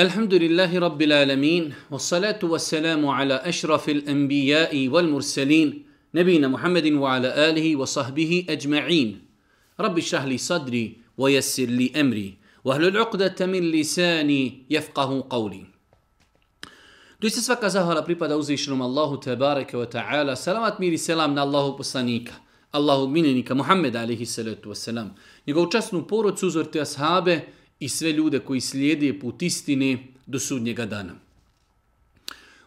الحمد لله رب العالمين والصلاة والسلام على أشرف الأنبياء والمرسلين نبينا محمد وعلى آله وصحبه أجمعين رب اشرح لي صدري ويسر لي أمري واهل العقدة من لساني يفقه قولي Doista svaka zahvala pripada uzvišenom Allahu tebareke ve ta'ala. Salavat mir i selam na Allahu poslanika, Allahu minenika Muhammeda alihi salatu wasalam. Njegovu časnu porodcu, uzorte ashabe, i sve ljude koji slijede put istini do sudnjega dana.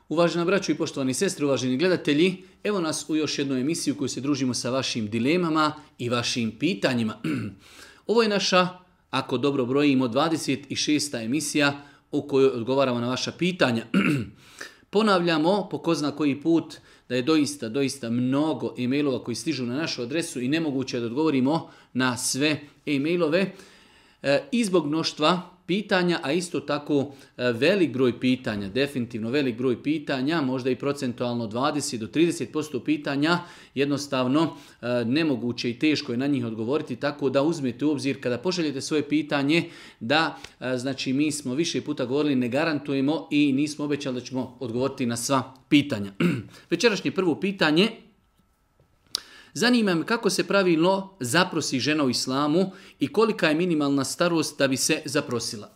Uvažena braću i poštovani sestre, uvaženi gledatelji, evo nas u još jednu emisiju koju se družimo sa vašim dilemama i vašim pitanjima. Ovo je naša, ako dobro brojimo, 26. emisija u kojoj odgovaramo na vaša pitanja. Ponavljamo po ko zna koji put da je doista, doista mnogo e-mailova koji stižu na našu adresu i nemoguće je da odgovorimo na sve e-mailove. E, i zbog mnoštva pitanja, a isto tako e, velik broj pitanja, definitivno velik broj pitanja, možda i procentualno 20 do 30% pitanja, jednostavno e, nemoguće i teško je na njih odgovoriti, tako da uzmete u obzir kada pošaljete svoje pitanje da, znači mi smo više puta govorili, ne garantujemo i nismo obećali da ćemo odgovoriti na sva pitanja. Večerašnje prvo pitanje Zanima me kako se pravilno zaprosi žena u islamu i kolika je minimalna starost da bi se zaprosila.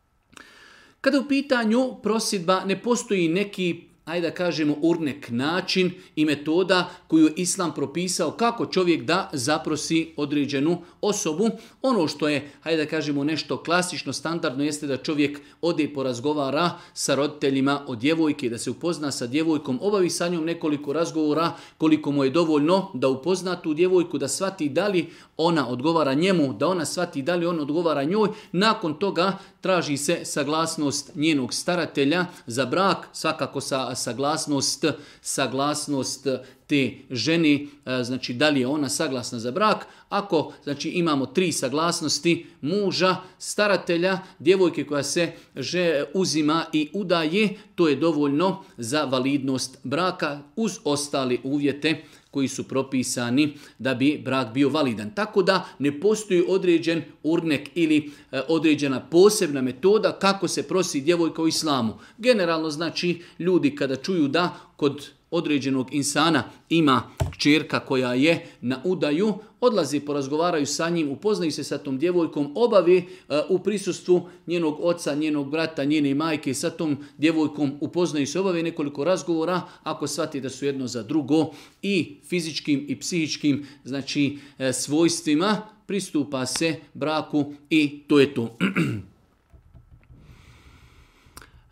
Kada u pitanju prosidba ne postoji neki ajde da kažemo, urnek način i metoda koju je Islam propisao kako čovjek da zaprosi određenu osobu. Ono što je, ajde da kažemo, nešto klasično, standardno jeste da čovjek ode i porazgovara sa roditeljima o djevojke, da se upozna sa djevojkom, obavi sa njom nekoliko razgovora, koliko mu je dovoljno da upozna tu djevojku, da svati da li ona odgovara njemu, da ona svati da li on odgovara njoj. Nakon toga traži se saglasnost njenog staratelja za brak, svakako sa saglasnost, saglasnost te ženi, e, znači da li je ona saglasna za brak. Ako znači imamo tri saglasnosti muža, staratelja, djevojke koja se že uzima i udaje, to je dovoljno za validnost braka uz ostali uvjete koji su propisani da bi brak bio validan. Tako da ne postoji određen urnek ili e, određena posebna metoda kako se prosi djevojka u islamu. Generalno znači ljudi kada čuju da kod određenog insana ima čirka koja je na udaju, odlazi, porazgovaraju sa njim, upoznaju se sa tom djevojkom, obavi eh, u prisustvu njenog oca, njenog brata, njene majke, sa tom djevojkom upoznaju se, obave nekoliko razgovora, ako shvati da su jedno za drugo i fizičkim i psihičkim znači, eh, svojstvima, pristupa se braku i to je to.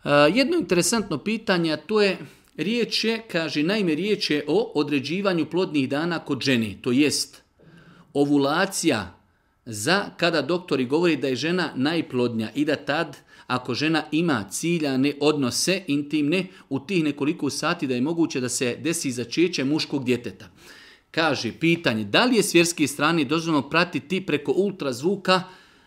Eh, jedno interesantno pitanje, to je Riječ je, kaže, naime riječ je o određivanju plodnih dana kod žene, to jest ovulacija za kada doktori govori da je žena najplodnja i da tad ako žena ima ciljane odnose intimne u tih nekoliko sati da je moguće da se desi začeće muškog djeteta. Kaže pitanje da li je s vjerske strane dozvoljeno pratiti preko ultrazvuka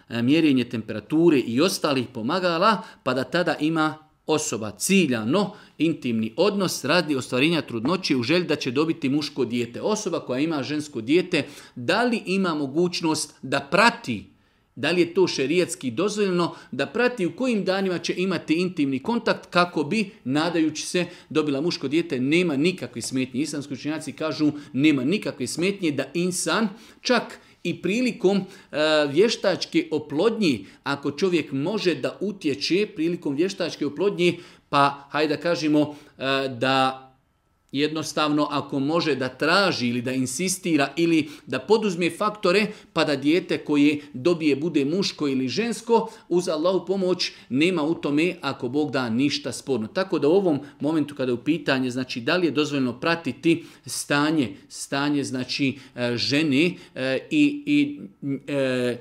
e, mjerenje temperature i ostalih pomagala pa da tada ima osoba ciljano intimni odnos radi ostvarenja trudnoće u želji da će dobiti muško dijete. Osoba koja ima žensko dijete, da li ima mogućnost da prati da li je to šerijetski dozvoljeno da prati u kojim danima će imati intimni kontakt kako bi, nadajući se, dobila muško dijete, nema nikakve smetnje. Islamski učinjaci kažu nema nikakve smetnje da insan čak i prilikom e, vještačke oplodnji, ako čovjek može da utječe prilikom vještačke oplodnji, pa hajde da kažemo e, da Jednostavno, ako može da traži ili da insistira ili da poduzme faktore, pa da dijete koje dobije bude muško ili žensko, uz Allahu pomoć nema u tome ako Bog da ništa sporno. Tako da u ovom momentu kada je u pitanje, znači da li je dozvoljeno pratiti stanje, stanje znači e, žene e, i, i e,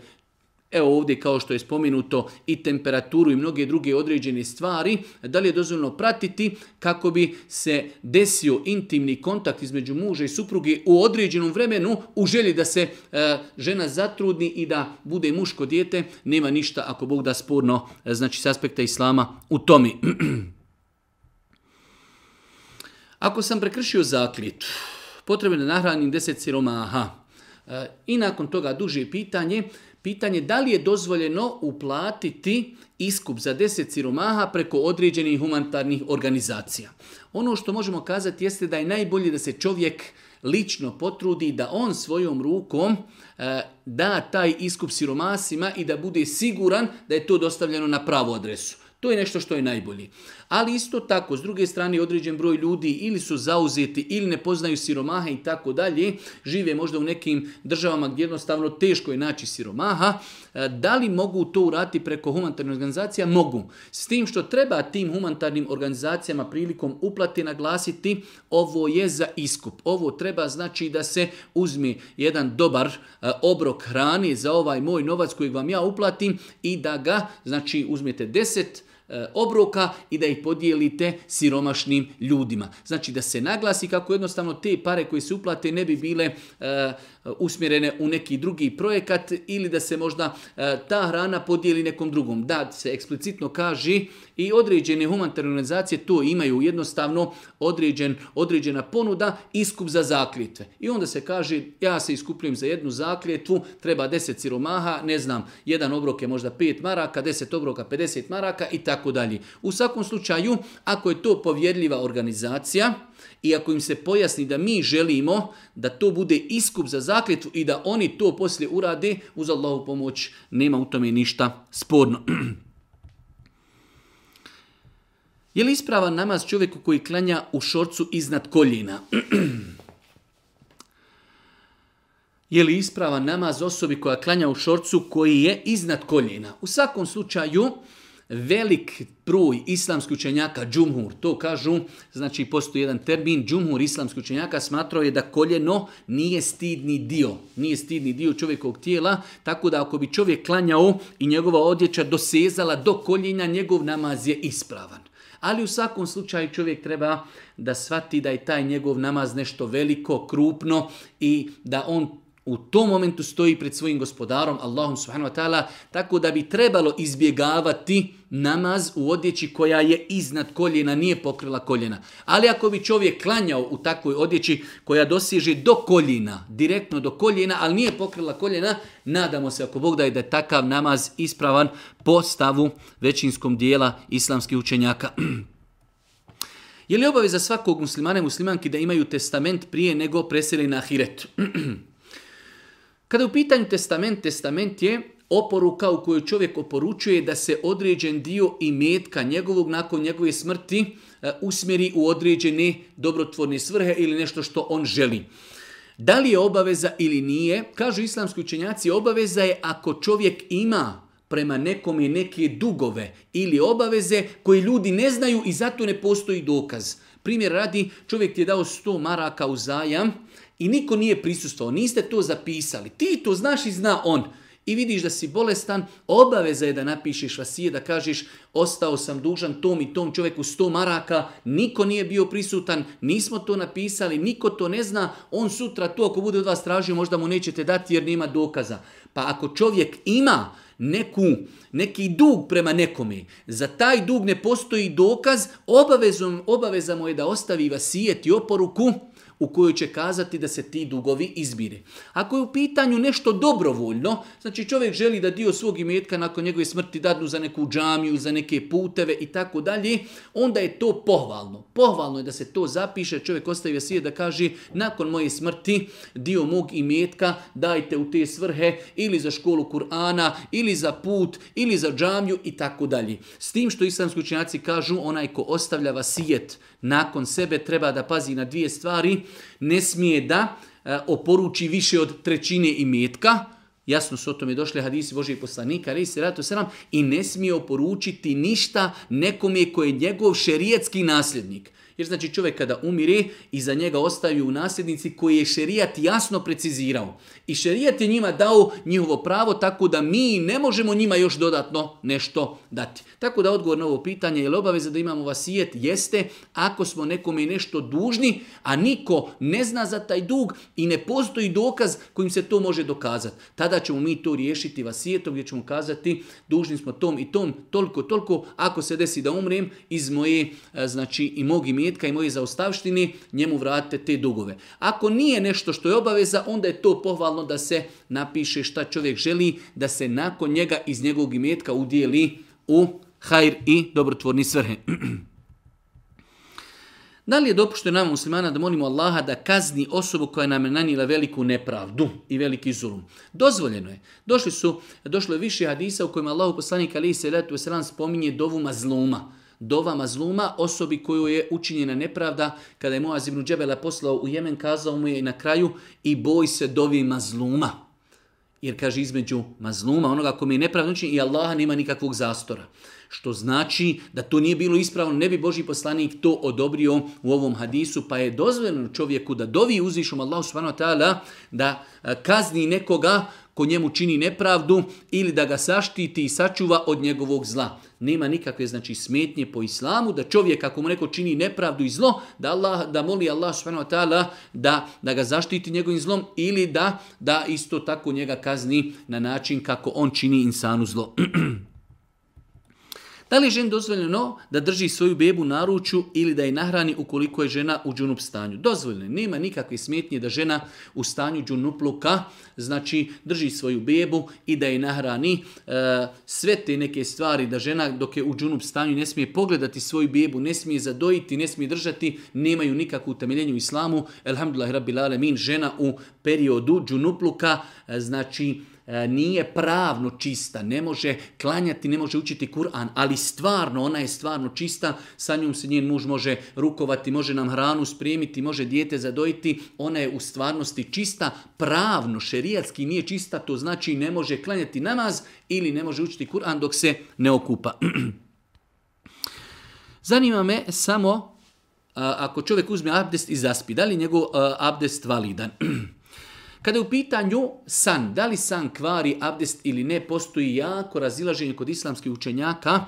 Evo ovdje kao što je spomenuto i temperaturu i mnoge druge određene stvari, da li je dozvoljno pratiti kako bi se desio intimni kontakt između muža i supruge u određenom vremenu u želji da se e, žena zatrudni i da bude muško dijete, nema ništa ako Bog da sporno, e, znači s aspekta islama u tomi. ako sam prekršio zaklit, potrebno je nahranim deset siromaha e, i nakon toga duže pitanje, Pitanje da li je dozvoljeno uplatiti iskup za 10 siromaha preko određenih humanitarnih organizacija. Ono što možemo kazati jeste da je najbolje da se čovjek lično potrudi da on svojom rukom e, da taj iskup siromasima i da bude siguran da je to dostavljeno na pravu adresu. To je nešto što je najbolje. Ali isto tako, s druge strane, određen broj ljudi ili su zauzeti ili ne poznaju siromaha i tako dalje, žive možda u nekim državama gdje jednostavno teško je naći siromaha, e, da li mogu to urati preko humanitarnih organizacija? Mogu. S tim što treba tim humanitarnim organizacijama prilikom uplate naglasiti ovo je za iskup. Ovo treba znači da se uzme jedan dobar e, obrok hrane za ovaj moj novac kojeg vam ja uplatim i da ga znači uzmete 10 E, obroka i da ih podijelite siromašnim ljudima. Znači da se naglasi kako jednostavno te pare koje se uplate ne bi bile e, usmjerene u neki drugi projekat ili da se možda e, ta hrana podijeli nekom drugom. Da se eksplicitno kaže i određene humanitarne organizacije to imaju jednostavno određen, određena ponuda iskup za zakljetve. I onda se kaže ja se iskupljujem za jednu zakljetvu, treba 10 siromaha, ne znam, jedan obrok je možda 5 maraka, 10 obroka 50 maraka i tako dalje. U svakom slučaju, ako je to povjerljiva organizacija, i ako im se pojasni da mi želimo da to bude iskup za zakljetvu i da oni to poslije urade, uz Allahu pomoć nema u tome ništa sporno. Je li ispravan namaz čovjeku koji klanja u šorcu iznad koljena? je li ispravan namaz osobi koja klanja u šorcu koji je iznad koljena? U svakom slučaju, velik broj islamskih učenjaka, džumhur, to kažu, znači postoji jedan termin, džumhur islamskih učenjaka smatrao je da koljeno nije stidni dio, nije stidni dio čovjekovog tijela, tako da ako bi čovjek klanjao i njegova odjeća dosezala do koljenja, njegov namaz je ispravan. Ali u svakom slučaju čovjek treba da shvati da je taj njegov namaz nešto veliko, krupno i da on u tom momentu stoji pred svojim gospodarom, Allahom subhanahu wa ta'ala, tako da bi trebalo izbjegavati namaz u odjeći koja je iznad koljena, nije pokrila koljena. Ali ako bi čovjek klanjao u takvoj odjeći koja dosiže do koljena, direktno do koljena, ali nije pokrila koljena, nadamo se ako Bog da je da je takav namaz ispravan po stavu većinskom dijela islamskih učenjaka. Je li obaveza svakog muslimana i muslimanki da imaju testament prije nego preseli na ahiret? Kada u pitanju testament, testament je oporuka u kojoj čovjek oporučuje da se određen dio imetka njegovog nakon njegove smrti e, usmjeri u određene dobrotvorne svrhe ili nešto što on želi. Da li je obaveza ili nije? Kažu islamski učenjaci, obaveza je ako čovjek ima prema nekome neke dugove ili obaveze koje ljudi ne znaju i zato ne postoji dokaz. Primjer radi, čovjek ti je dao 100 maraka u zajam i niko nije prisustao. niste to zapisali. Ti to znaš i zna on i vidiš da si bolestan, obaveza je da napišeš vasije, da kažeš ostao sam dužan tom i tom čovjeku sto maraka, niko nije bio prisutan, nismo to napisali, niko to ne zna, on sutra to ako bude od vas tražio možda mu nećete dati jer nema dokaza. Pa ako čovjek ima neku, neki dug prema nekome, za taj dug ne postoji dokaz, obavezom, obaveza mu je da ostavi vasijet i oporuku, u kojoj će kazati da se ti dugovi izbire. Ako je u pitanju nešto dobrovoljno, znači čovjek želi da dio svog imetka nakon njegove smrti dadnu za neku džamiju, za neke puteve i tako dalje, onda je to pohvalno. Pohvalno je da se to zapiše, čovjek ostavi vasijet da kaže nakon moje smrti dio mog imetka dajte u te svrhe ili za školu Kur'ana, ili za put, ili za džamiju i tako dalje. S tim što islamski učinjaci kažu onaj ko ostavlja vasijet nakon sebe treba da pazi na dvije stvari. Ne smije da e, oporuči više od trećine imetka, jasno su o tome došli hadisi Božijeg poslanika, ali se ratu i ne smije oporučiti ništa nekome koji je njegov šerijetski nasljednik. Jer znači čovjek kada umire, iza njega ostaju nasljednici koji je šerijat jasno precizirao. I šerijat je njima dao njihovo pravo tako da mi ne možemo njima još dodatno nešto dati. Tako da odgovor na ovo pitanje je obaveza da imamo vasijet? Jeste ako smo nekome nešto dužni, a niko ne zna za taj dug i ne postoji dokaz kojim se to može dokazati. Tada ćemo mi to riješiti vasijetom gdje ćemo kazati dužni smo tom i tom, toliko, toliko, ako se desi da umrem iz moje, e, znači i mog imena imetka i moji zaustavštini, njemu vratite te dugove. Ako nije nešto što je obaveza, onda je to pohvalno da se napiše šta čovjek želi, da se nakon njega iz njegovog imetka udijeli u hajr i dobrotvorni svrhe. Da li je dopušteno nama muslimana da molimo Allaha da kazni osobu koja nam je nanijela veliku nepravdu i veliki zulum? Dozvoljeno je. Došli su, došlo je više hadisa u kojima Allahu poslanik ali se letu spominje dovuma zluma dova mazluma, osobi koju je učinjena nepravda, kada je Moaz ibn Džebela poslao u Jemen, kazao mu je na kraju i boj se dovi mazluma. Jer kaže između mazluma, onoga kome je učinjena, i Allaha nema nikakvog zastora. Što znači da to nije bilo ispravno, ne bi Boži poslanik to odobrio u ovom hadisu, pa je dozvoljeno čovjeku da dovi uzvišom Allahu subhanahu wa da kazni nekoga ko njemu čini nepravdu ili da ga saštiti i sačuva od njegovog zla. Nema nikakve znači smetnje po islamu da čovjek ako mu neko čini nepravdu i zlo, da, Allah, da moli Allah subhanahu wa ta'ala da, da ga zaštiti njegovim zlom ili da, da isto tako njega kazni na način kako on čini insanu zlo. Da li je ženi dozvoljeno da drži svoju bebu na ruču ili da je nahrani ukoliko je žena u džunup stanju? Dozvoljeno Nema nikakve smetnje da žena u stanju džunupluka, znači drži svoju bebu i da je nahrani. E, sve te neke stvari da žena dok je u džunup stanju ne smije pogledati svoju bebu, ne smije zadojiti, ne smije držati, nemaju nikakvu utemeljenju u islamu. Elhamdulillah, rabbil žena u periodu džunupluka, e, znači E, nije pravno čista, ne može klanjati, ne može učiti Kur'an, ali stvarno, ona je stvarno čista, sa njom se njen muž može rukovati, može nam hranu spremiti, može dijete zadojiti, ona je u stvarnosti čista, pravno, šerijatski nije čista, to znači ne može klanjati namaz ili ne može učiti Kur'an dok se ne okupa. Zanima me samo, ako čovjek uzme abdest i zaspi, da li njegov abdest validan? Kada je u pitanju san, da li san kvari abdest ili ne, postoji jako razilaženje kod islamskih učenjaka.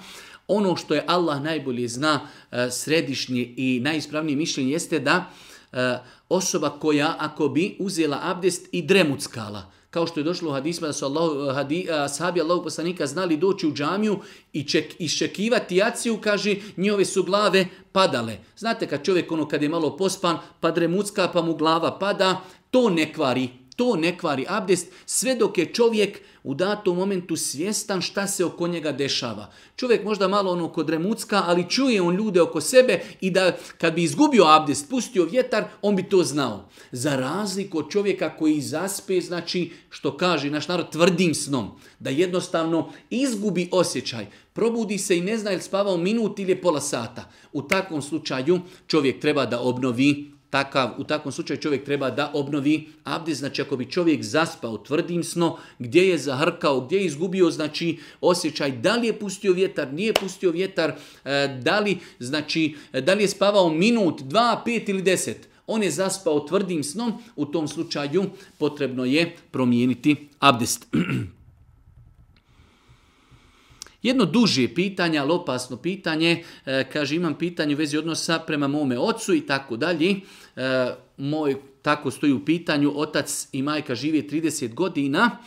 Ono što je Allah najbolje zna e, središnje i najispravnije mišljenje jeste da e, osoba koja ako bi uzela abdest i dremuckala, kao što je došlo u hadisma da su Allah, hadi, ashabi Allahog znali doći u džamiju i ček, iščekivati jaciju, kaže, njove su glave padale. Znate kad čovjek ono kad je malo pospan, pa dremucka pa mu glava pada, to ne kvari to ne kvari abdest sve dok je čovjek u datom momentu svjestan šta se oko njega dešava. Čovjek možda malo ono kod remucka, ali čuje on ljude oko sebe i da kad bi izgubio abdest, pustio vjetar, on bi to znao. Za razliku od čovjeka koji zaspe, znači što kaže naš narod tvrdim snom, da jednostavno izgubi osjećaj, probudi se i ne zna je spavao minut ili pola sata. U takvom slučaju čovjek treba da obnovi takav, u takvom slučaju čovjek treba da obnovi abdest, znači ako bi čovjek zaspao tvrdim sno, gdje je zahrkao, gdje je izgubio, znači osjećaj da li je pustio vjetar, nije pustio vjetar, e, da li, znači, da li je spavao minut, dva, pet ili deset. On je zaspao tvrdim snom, u tom slučaju potrebno je promijeniti abdest. Jedno duže pitanje, ali opasno pitanje, e, kaže imam pitanje u vezi odnosa prema mome ocu i tako dalje e, moj, tako stoji u pitanju, otac i majka žive 30 godina.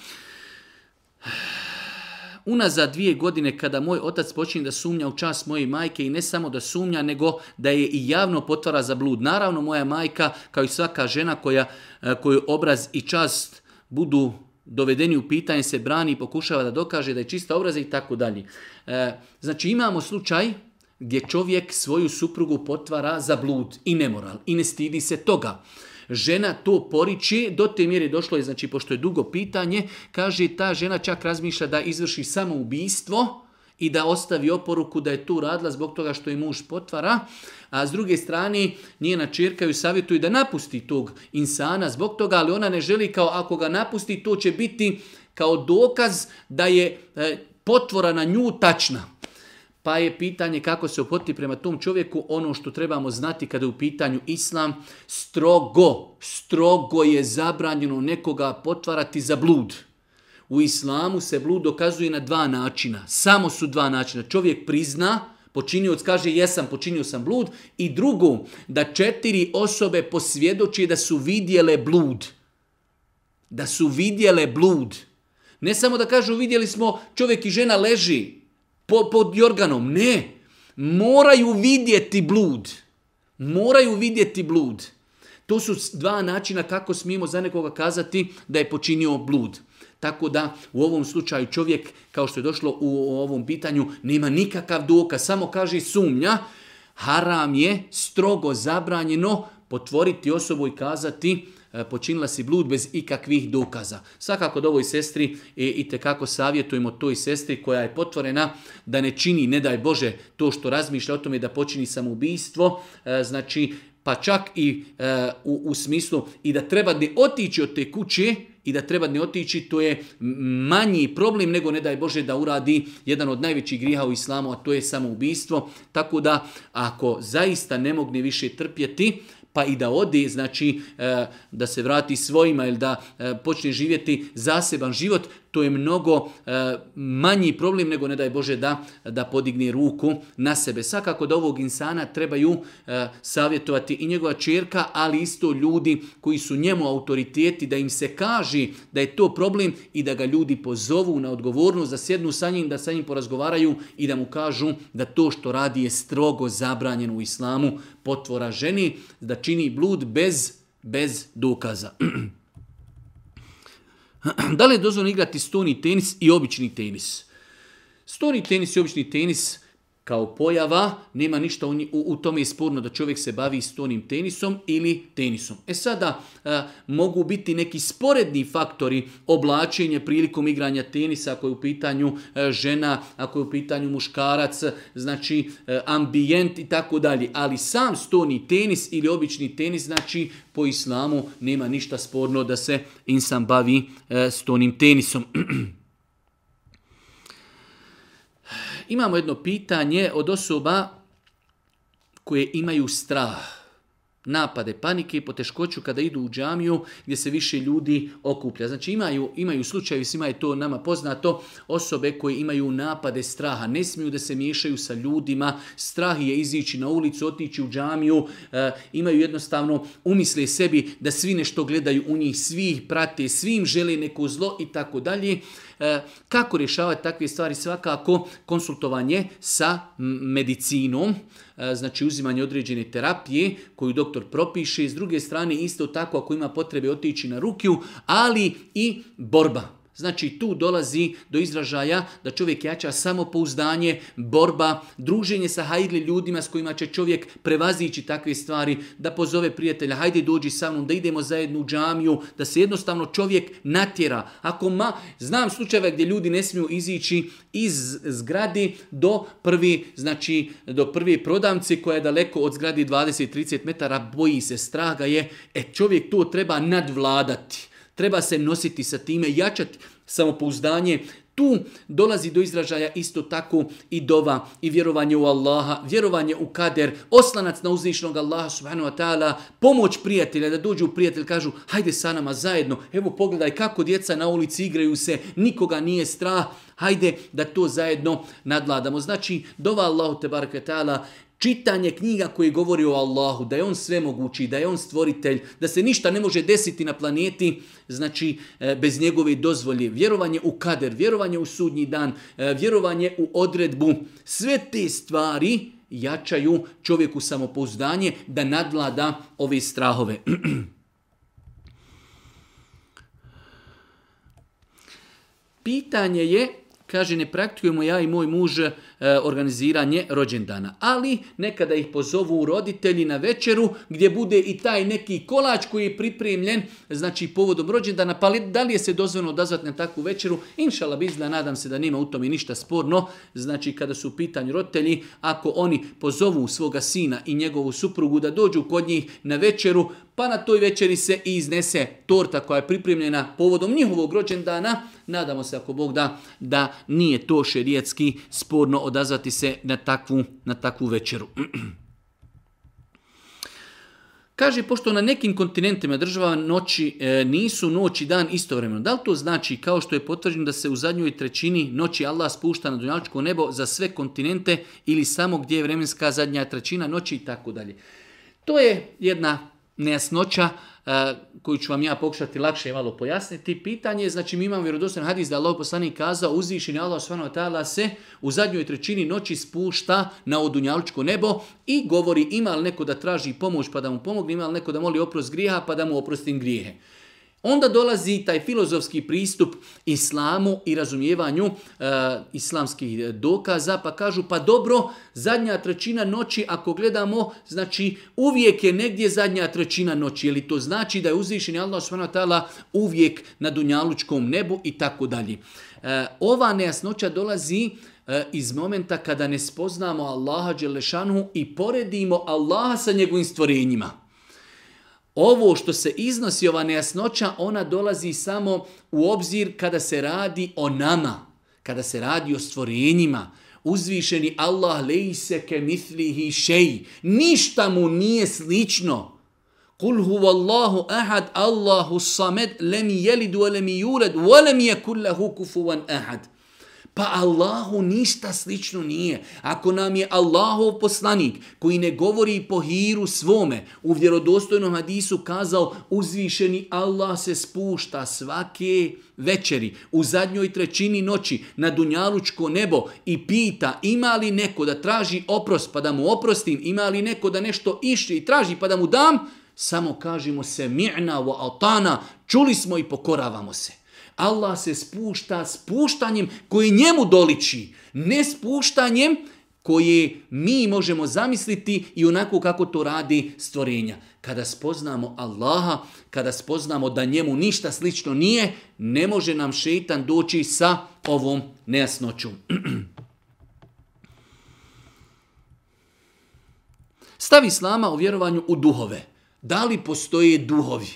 Unazad dvije godine kada moj otac počinje da sumnja u čas moje majke i ne samo da sumnja, nego da je i javno potvara za blud. Naravno, moja majka, kao i svaka žena koja, e, koju obraz i čast budu dovedeni u pitanje, se brani i pokušava da dokaže da je čista obraza i tako dalje. E, znači, imamo slučaj gdje čovjek svoju suprugu potvara za blud i nemoral i ne stidi se toga. Žena to poriči, do te mjere došlo je, znači pošto je dugo pitanje, kaže ta žena čak razmišlja da izvrši samoubistvo i da ostavi oporuku da je tu radila zbog toga što je muž potvara, a s druge strane njena na ju savjetuje da napusti tog insana zbog toga, ali ona ne želi kao ako ga napusti to će biti kao dokaz da je e, potvora na nju tačna pa je pitanje kako se opoti prema tom čovjeku ono što trebamo znati kada je u pitanju islam. Strogo, strogo je zabranjeno nekoga potvarati za blud. U islamu se blud dokazuje na dva načina. Samo su dva načina. Čovjek prizna, počinioc kaže jesam, počinio sam blud. I drugo, da četiri osobe posvjedoči da su vidjele blud. Da su vidjele blud. Ne samo da kažu vidjeli smo čovjek i žena leži, pod jorganom. Ne. Moraju vidjeti blud. Moraju vidjeti blud. To su dva načina kako smijemo za nekoga kazati da je počinio blud. Tako da u ovom slučaju čovjek, kao što je došlo u ovom pitanju, nema nikakav dokaz, samo kaže sumnja. Haram je strogo zabranjeno potvoriti osobu i kazati E, počinila si blud bez ikakvih dokaza. Svakako da ovoj sestri i, i tekako savjetujemo toj sestri koja je potvorena da ne čini, ne daj Bože, to što razmišlja o tome da počini samoubistvo, e, znači pa čak i e, u, u smislu i da treba ne otići od te kuće, i da treba ne otići, to je manji problem nego ne daj Bože da uradi jedan od najvećih griha u islamu, a to je samoubistvo. Tako da ako zaista ne mogne više trpjeti, pa i da ode, znači e, da se vrati svojima ili da e, počne živjeti zaseban život, to je mnogo e, manji problem nego ne daj Bože da, da podigne ruku na sebe. Svakako da ovog insana trebaju e, savjetovati i njegova čerka, ali isto ljudi koji su njemu autoriteti, da im se kaži da je to problem i da ga ljudi pozovu na odgovornost, da sjednu sa njim, da sa njim porazgovaraju i da mu kažu da to što radi je strogo zabranjeno u islamu potvora ženi, da čini blud bez, bez dokaza. da li je dozvoljeno igrati stoni tenis i obični tenis? Stoni tenis i obični tenis kao pojava, nema ništa u, tome je sporno da čovjek se bavi stonim tenisom ili tenisom. E sada, mogu biti neki sporedni faktori oblačenje prilikom igranja tenisa, ako je u pitanju žena, ako je u pitanju muškarac, znači ambijent i tako dalje. Ali sam stoni tenis ili obični tenis, znači po islamu nema ništa sporno da se insan bavi stonim tenisom. Imamo jedno pitanje od osoba koje imaju strah, napade, panike i poteškoću kada idu u džamiju gdje se više ljudi okuplja. Znači imaju, imaju slučajevi, svima je to nama poznato, osobe koje imaju napade straha, ne smiju da se miješaju sa ljudima, strah je izići na ulicu, otići u džamiju, eh, imaju jednostavno, umisle sebi da svi nešto gledaju u njih, svi ih prate, svim žele neko zlo i tako dalje. E, kako rješavati takve stvari? Svakako konsultovanje sa medicinom, e, znači uzimanje određene terapije koju doktor propiše. S druge strane, isto tako ako ima potrebe otići na rukiju, ali i borba. Znači tu dolazi do izražaja da čovjek jača samopouzdanje, borba, druženje sa hajdli ljudima s kojima će čovjek prevazići takve stvari, da pozove prijatelja, hajde dođi sa mnom, da idemo zajedno u džamiju, da se jednostavno čovjek natjera. Ako ma, znam slučajeve gdje ljudi ne smiju izići iz zgradi do prvi, znači do prve prodamci koja je daleko od zgradi 20-30 metara, boji se, straga je, e čovjek to treba nadvladati. Treba se nositi sa time, jačati samopouzdanje. Tu dolazi do izražaja isto tako i dova i vjerovanje u Allaha, vjerovanje u kader, oslanac na uzvišnog Allaha subhanahu wa ta'ala, pomoć prijatelja, da dođu prijatelj, kažu hajde sa nama zajedno, evo pogledaj kako djeca na ulici igraju se, nikoga nije strah, hajde da to zajedno nadladamo. Znači, dova Allahu te ta'ala čitanje knjiga koje govori o Allahu, da je on mogući, da je on stvoritelj, da se ništa ne može desiti na planeti, znači e, bez njegove dozvolje, vjerovanje u kader, vjerovanje u sudnji dan, e, vjerovanje u odredbu, sve te stvari jačaju čovjeku samopouzdanje da nadlada ove strahove. Pitanje je, kaže ne praktikujemo ja i moj muž E, organiziranje rođendana. Ali nekada ih pozovu roditelji na večeru gdje bude i taj neki kolač koji je pripremljen znači povodom rođendana. Pa da li je se dozvoljno odazvati na takvu večeru? Inšala nadam se da nema u tome ništa sporno. Znači kada su u pitanju roditelji, ako oni pozovu svoga sina i njegovu suprugu da dođu kod njih na večeru, pa na toj večeri se i iznese torta koja je pripremljena povodom njihovog rođendana. Nadamo se ako Bog da, da nije to šerijetski sporno od odazvati se na takvu, na takvu večeru. Kaže, pošto na nekim kontinentima država noći, e, nisu noć i dan istovremeno, da li to znači, kao što je potvrđeno, da se u zadnjoj trećini noći Allah spušta na dunjaličko nebo za sve kontinente ili samo gdje je vremenska zadnja trećina noći i tako dalje. To je jedna nejasnoća koju ću vam ja pokušati lakše malo pojasniti. Pitanje je, znači mi imamo vjerodostan hadis da Allah poslanik kazao uzvišeni Allah s.w.t. se u zadnjoj trećini noći spušta na odunjalčko nebo i govori ima li neko da traži pomoć pa da mu pomogne, ima li neko da moli oprost grijeha pa da mu oprostim grijehe. Onda dolazi taj filozofski pristup islamu i razumijevanju e, islamskih dokaza, pa kažu pa dobro, zadnja trećina noći ako gledamo, znači uvijek je negdje zadnja trećina noći, ili to znači da je uzvišen Allah subhanahu uvijek na dunjalučkom nebu i tako dalje. E, ova nejasnoća dolazi e, iz momenta kada ne spoznamo Allaha Đelešanu i poredimo Allaha sa njegovim stvorenjima. Ovo što se iznosi ova nejasnoća, ona dolazi samo u obzir kada se radi o nama, kada se radi o stvorenjima. Uzvišeni Allah lejse ke mislihi Ništa mu nije slično. Kul Allahu ahad Allahu samed lem jelidu lem u lem je kullahu kufuvan ahad. Pa Allahu ništa slično nije. Ako nam je Allahov poslanik koji ne govori po hiru svome, u vjerodostojnom hadisu kazao uzvišeni Allah se spušta svake večeri, u zadnjoj trećini noći, na dunjalučko nebo i pita ima li neko da traži oprost pa da mu oprostim, ima li neko da nešto iši i traži pa da mu dam, samo kažemo se mi'na wa altana, čuli smo i pokoravamo se. Allah se spušta spuštanjem koji njemu doliči, ne spuštanjem koje mi možemo zamisliti i onako kako to radi stvorenja. Kada spoznamo Allaha, kada spoznamo da njemu ništa slično nije, ne može nam šeitan doći sa ovom nejasnoćom. Stavi slama o vjerovanju u duhove. Da li postoje duhovi?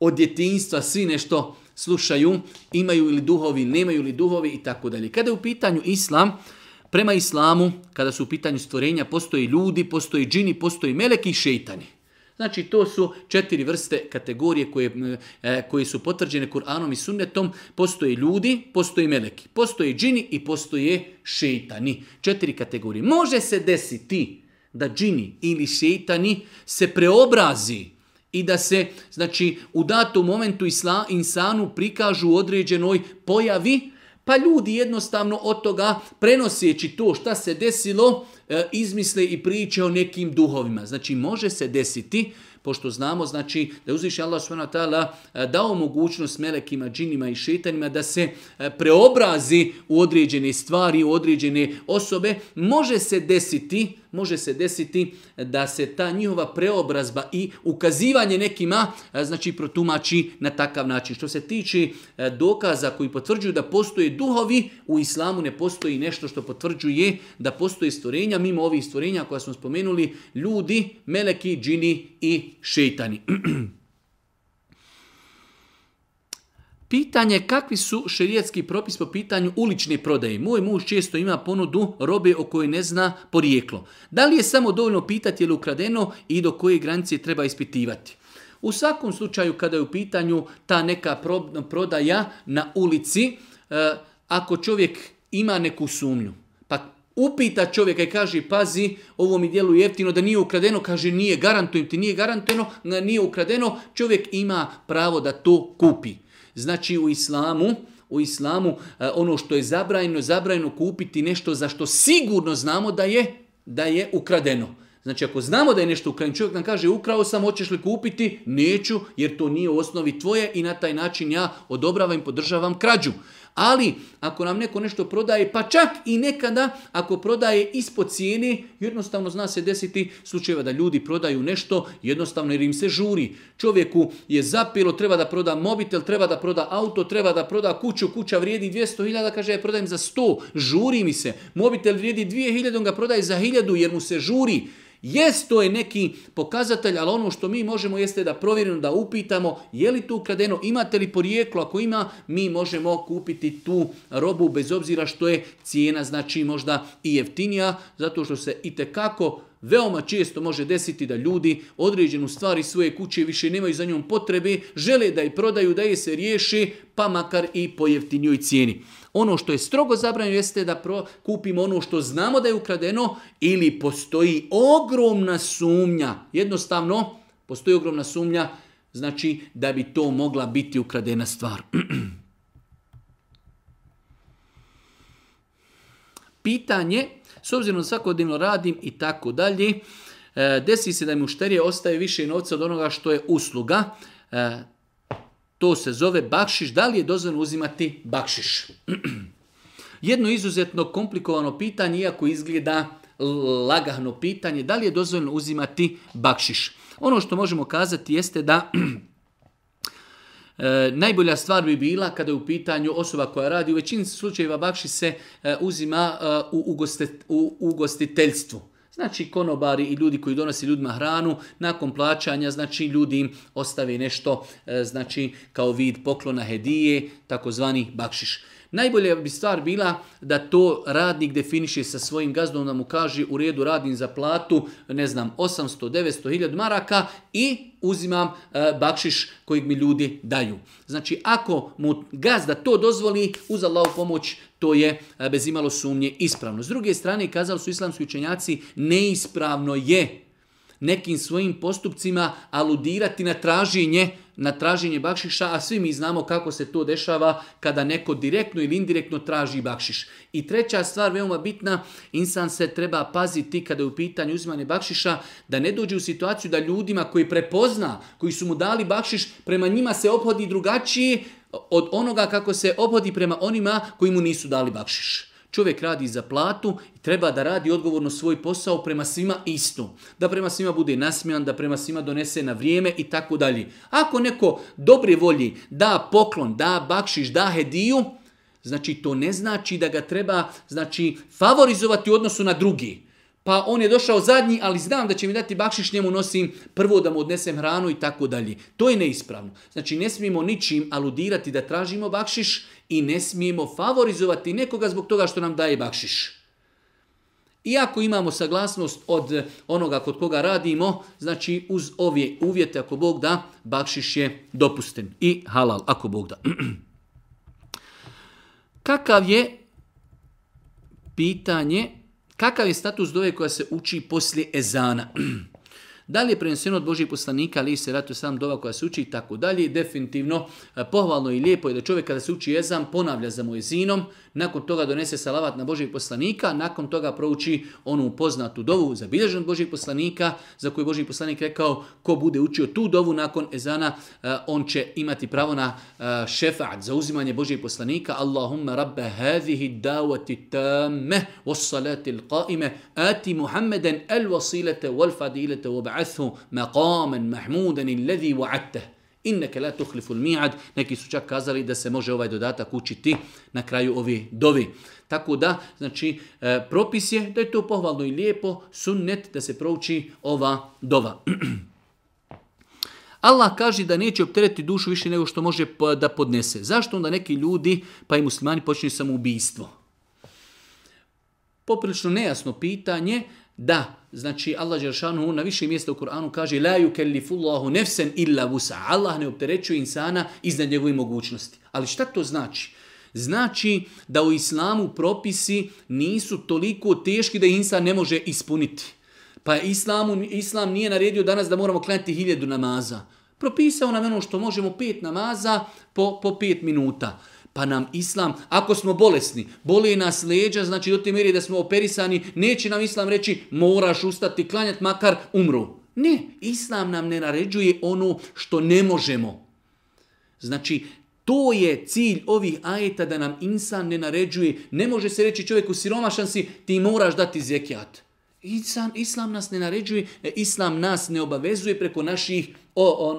Od djetinjstva svi nešto slušaju, imaju li duhovi, nemaju li duhovi i tako dalje. Kada je u pitanju islam, prema islamu, kada su u pitanju stvorenja, postoje ljudi, postoje džini, postoje meleki i šeitani. Znači, to su četiri vrste kategorije koje, e, su potvrđene Kur'anom i sunnetom. Postoje ljudi, postoje meleki, postoje džini i postoje šeitani. Četiri kategorije. Može se desiti da džini ili šeitani se preobrazi i da se znači u datom momentu isla, insanu prikažu određenoj pojavi pa ljudi jednostavno od toga prenoseći to šta se desilo e, izmisle i priče o nekim duhovima. Znači može se desiti pošto znamo znači da uzviše Allah SWT e, dao mogućnost melekima, džinima i šetanjima da se e, preobrazi u određene stvari, u određene osobe, može se desiti može se desiti da se ta njihova preobrazba i ukazivanje nekima e, znači protumači na takav način. Što se tiče e, dokaza koji potvrđuju da postoje duhovi, u islamu ne postoji nešto što potvrđuje da postoje stvorenja, mimo ovih stvorenja koja smo spomenuli, ljudi, meleki, džini i šeitani. Pitanje kakvi su šerijetski propis po pitanju ulične prodaje. Moj muž često ima ponudu robe o kojoj ne zna porijeklo. Da li je samo dovoljno pitati je li ukradeno i do koje granice treba ispitivati? U svakom slučaju kada je u pitanju ta neka prodaja na ulici, e, ako čovjek ima neku sumnju, pa upita čovjeka i kaže pazi, ovo mi djeluje jeftino da nije ukradeno, kaže nije garantujem ti, nije na nije ukradeno, čovjek ima pravo da to kupi. Znači u islamu, u islamu e, ono što je zabrajno, zabrajno kupiti nešto za što sigurno znamo da je, da je ukradeno. Znači ako znamo da je nešto ukradeno, čovjek nam kaže ukrao sam, hoćeš li kupiti? Neću jer to nije u osnovi tvoje i na taj način ja odobravam i podržavam krađu. Ali ako nam neko nešto prodaje, pa čak i nekada ako prodaje ispod cijene, jednostavno zna se desiti slučajeva da ljudi prodaju nešto jednostavno jer im se žuri. Čovjeku je zapilo, treba da proda mobitel, treba da proda auto, treba da proda kuću, kuća vrijedi 200.000, kaže ja prodajem za 100, žuri mi se. Mobitel vrijedi 2.000, on ga prodaje za 1.000 jer mu se žuri. Jest, to je neki pokazatelj, ali ono što mi možemo jeste da provjerimo, da upitamo je li tu ukradeno, imate li porijeklo, ako ima, mi možemo kupiti tu robu bez obzira što je cijena, znači možda i jeftinija, zato što se i tekako Veoma često može desiti da ljudi određenu stvar iz svoje kuće više nemaju za njom potrebe, žele da je prodaju, da je se riješi, pa makar i po jeftinjoj cijeni. Ono što je strogo zabranjeno jeste da kupimo ono što znamo da je ukradeno ili postoji ogromna sumnja. Jednostavno, postoji ogromna sumnja znači da bi to mogla biti ukradena stvar. Pitanje, s obzirom da svakodnevno radim i tako dalje, e, desi se da mušterije ostaje više novca od onoga što je usluga. E, to se zove bakšiš. Da li je dozvoljeno uzimati bakšiš? Jedno izuzetno komplikovano pitanje, iako izgleda lagano pitanje, da li je dozvoljeno uzimati bakšiš? Ono što možemo kazati jeste da e, najbolja stvar bi bila kada je u pitanju osoba koja radi, u većini slučajeva bakši se e, uzima e, u, u ugostiteljstvu. Znači konobari i ljudi koji donose ljudima hranu, nakon plaćanja znači ljudi im ostave nešto e, znači kao vid poklona hedije, takozvani bakšiš. Najbolje bi stvar bila da to radnik definiše sa svojim gazdom, da mu kaže u redu radim za platu, ne znam, 800, 900, 1000 maraka i uzimam e, bakšiš kojeg mi ljudi daju. Znači, ako mu gazda to dozvoli, uz Allahu pomoć, to je e, bez imalo sumnje ispravno. S druge strane, kazali su islamski učenjaci, neispravno je nekim svojim postupcima aludirati na traženje na traženje bakšiša, a svi mi znamo kako se to dešava kada neko direktno ili indirektno traži bakšiš. I treća stvar, veoma bitna, insan se treba paziti kada je u pitanju uzimanje bakšiša, da ne dođe u situaciju da ljudima koji prepozna, koji su mu dali bakšiš, prema njima se ophodi drugačije, od onoga kako se obhodi prema onima koji mu nisu dali bakšiš. Čovjek radi za platu i treba da radi odgovorno svoj posao prema svima isto. Da prema svima bude nasmijan, da prema svima donese na vrijeme i tako dalje. Ako neko dobre volji da poklon, da bakšiš, da hediju, znači to ne znači da ga treba znači favorizovati u odnosu na drugi pa on je došao zadnji, ali znam da će mi dati bakšiš, njemu nosim prvo da mu odnesem hranu i tako dalje. To je neispravno. Znači ne smijemo ničim aludirati da tražimo bakšiš i ne smijemo favorizovati nekoga zbog toga što nam daje bakšiš. Iako imamo saglasnost od onoga kod koga radimo, znači uz ove uvjete, ako Bog da, bakšiš je dopusten i halal, ako Bog da. Kakav je pitanje Kakav je status dove koja se uči poslije ezana? Da li je preneseno od Božih poslanika, ali se ratu sam dova koja se uči i tako dalje. Definitivno eh, pohvalno i lijepo je da čovjek kada se uči ezan ponavlja za mojezinom, nakon toga donese salavat na Božijeg poslanika, nakon toga prouči onu poznatu dovu, od Božijeg poslanika, za koju Božijeg poslanik rekao ko bude učio tu dovu nakon ezana, eh, on će imati pravo na eh, šefaat, za uzimanje Božijeg poslanika. Allahumma rabbe hevihi davati tamme, wassalatil qaime ati Muhammeden el wasilete wal fadilete, wab'athu maqamen mahmudenin illazi wa'atteh. Inneke la tuhliful mi'ad, neki su čak kazali da se može ovaj dodatak učiti na kraju ovi dovi. Tako da, znači, e, propis je da je to pohvalno i lijepo, sunnet da se prouči ova dova. Allah kaže da neće opteretiti dušu više nego što može da podnese. Zašto onda neki ljudi, pa i muslimani, počinju samoubistvo? Poprilično nejasno pitanje, da, znači Allah Đeršanu na više mjesta u Koranu kaže La yukellifullahu nefsen illa vusa. Allah ne opterećuje insana iznad njegove mogućnosti. Ali šta to znači? Znači da u islamu propisi nisu toliko teški da insan ne može ispuniti. Pa islamu, islam nije naredio danas da moramo klanjati hiljadu namaza. Propisao nam ono što možemo pet namaza po, po pet minuta. Pa nam islam, ako smo bolesni, boli nas leđa, znači do te mjeri da smo operisani, neće nam islam reći moraš ustati, klanjati, makar umru. Ne, islam nam ne naređuje ono što ne možemo. Znači, to je cilj ovih ajeta da nam insan ne naređuje. Ne može se reći čovjeku siromašan si, ti moraš dati zekijat. Islam, islam nas ne naređuje, e, islam nas ne obavezuje preko naših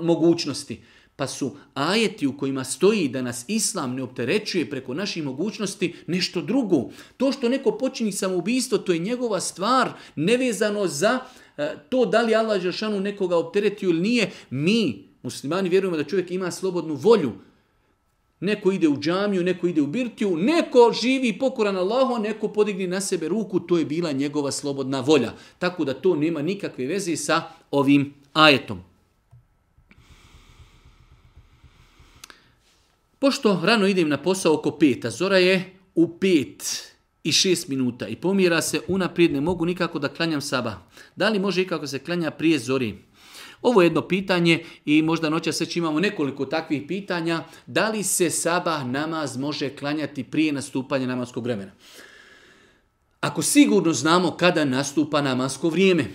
mogućnosti pa su ajeti u kojima stoji da nas islam ne opterećuje preko naših mogućnosti nešto drugo. To što neko počini samoubistvo, to je njegova stvar, nevezano za e, to da li Allah Žešanu nekoga opteretio ili nije. Mi, muslimani, vjerujemo da čovjek ima slobodnu volju. Neko ide u džamiju, neko ide u birtiju, neko živi pokoran Allahu, neko podigni na sebe ruku, to je bila njegova slobodna volja. Tako da to nema nikakve veze sa ovim ajetom. Pošto rano idem na posao oko peta, zora je u pet i šest minuta i pomira se unaprijed, ne mogu nikako da klanjam saba. Da li može ikako se klanja prije zori? Ovo je jedno pitanje i možda noća već imamo nekoliko takvih pitanja. Da li se saba namaz može klanjati prije nastupanja namaskog vremena? Ako sigurno znamo kada nastupa namasko vrijeme,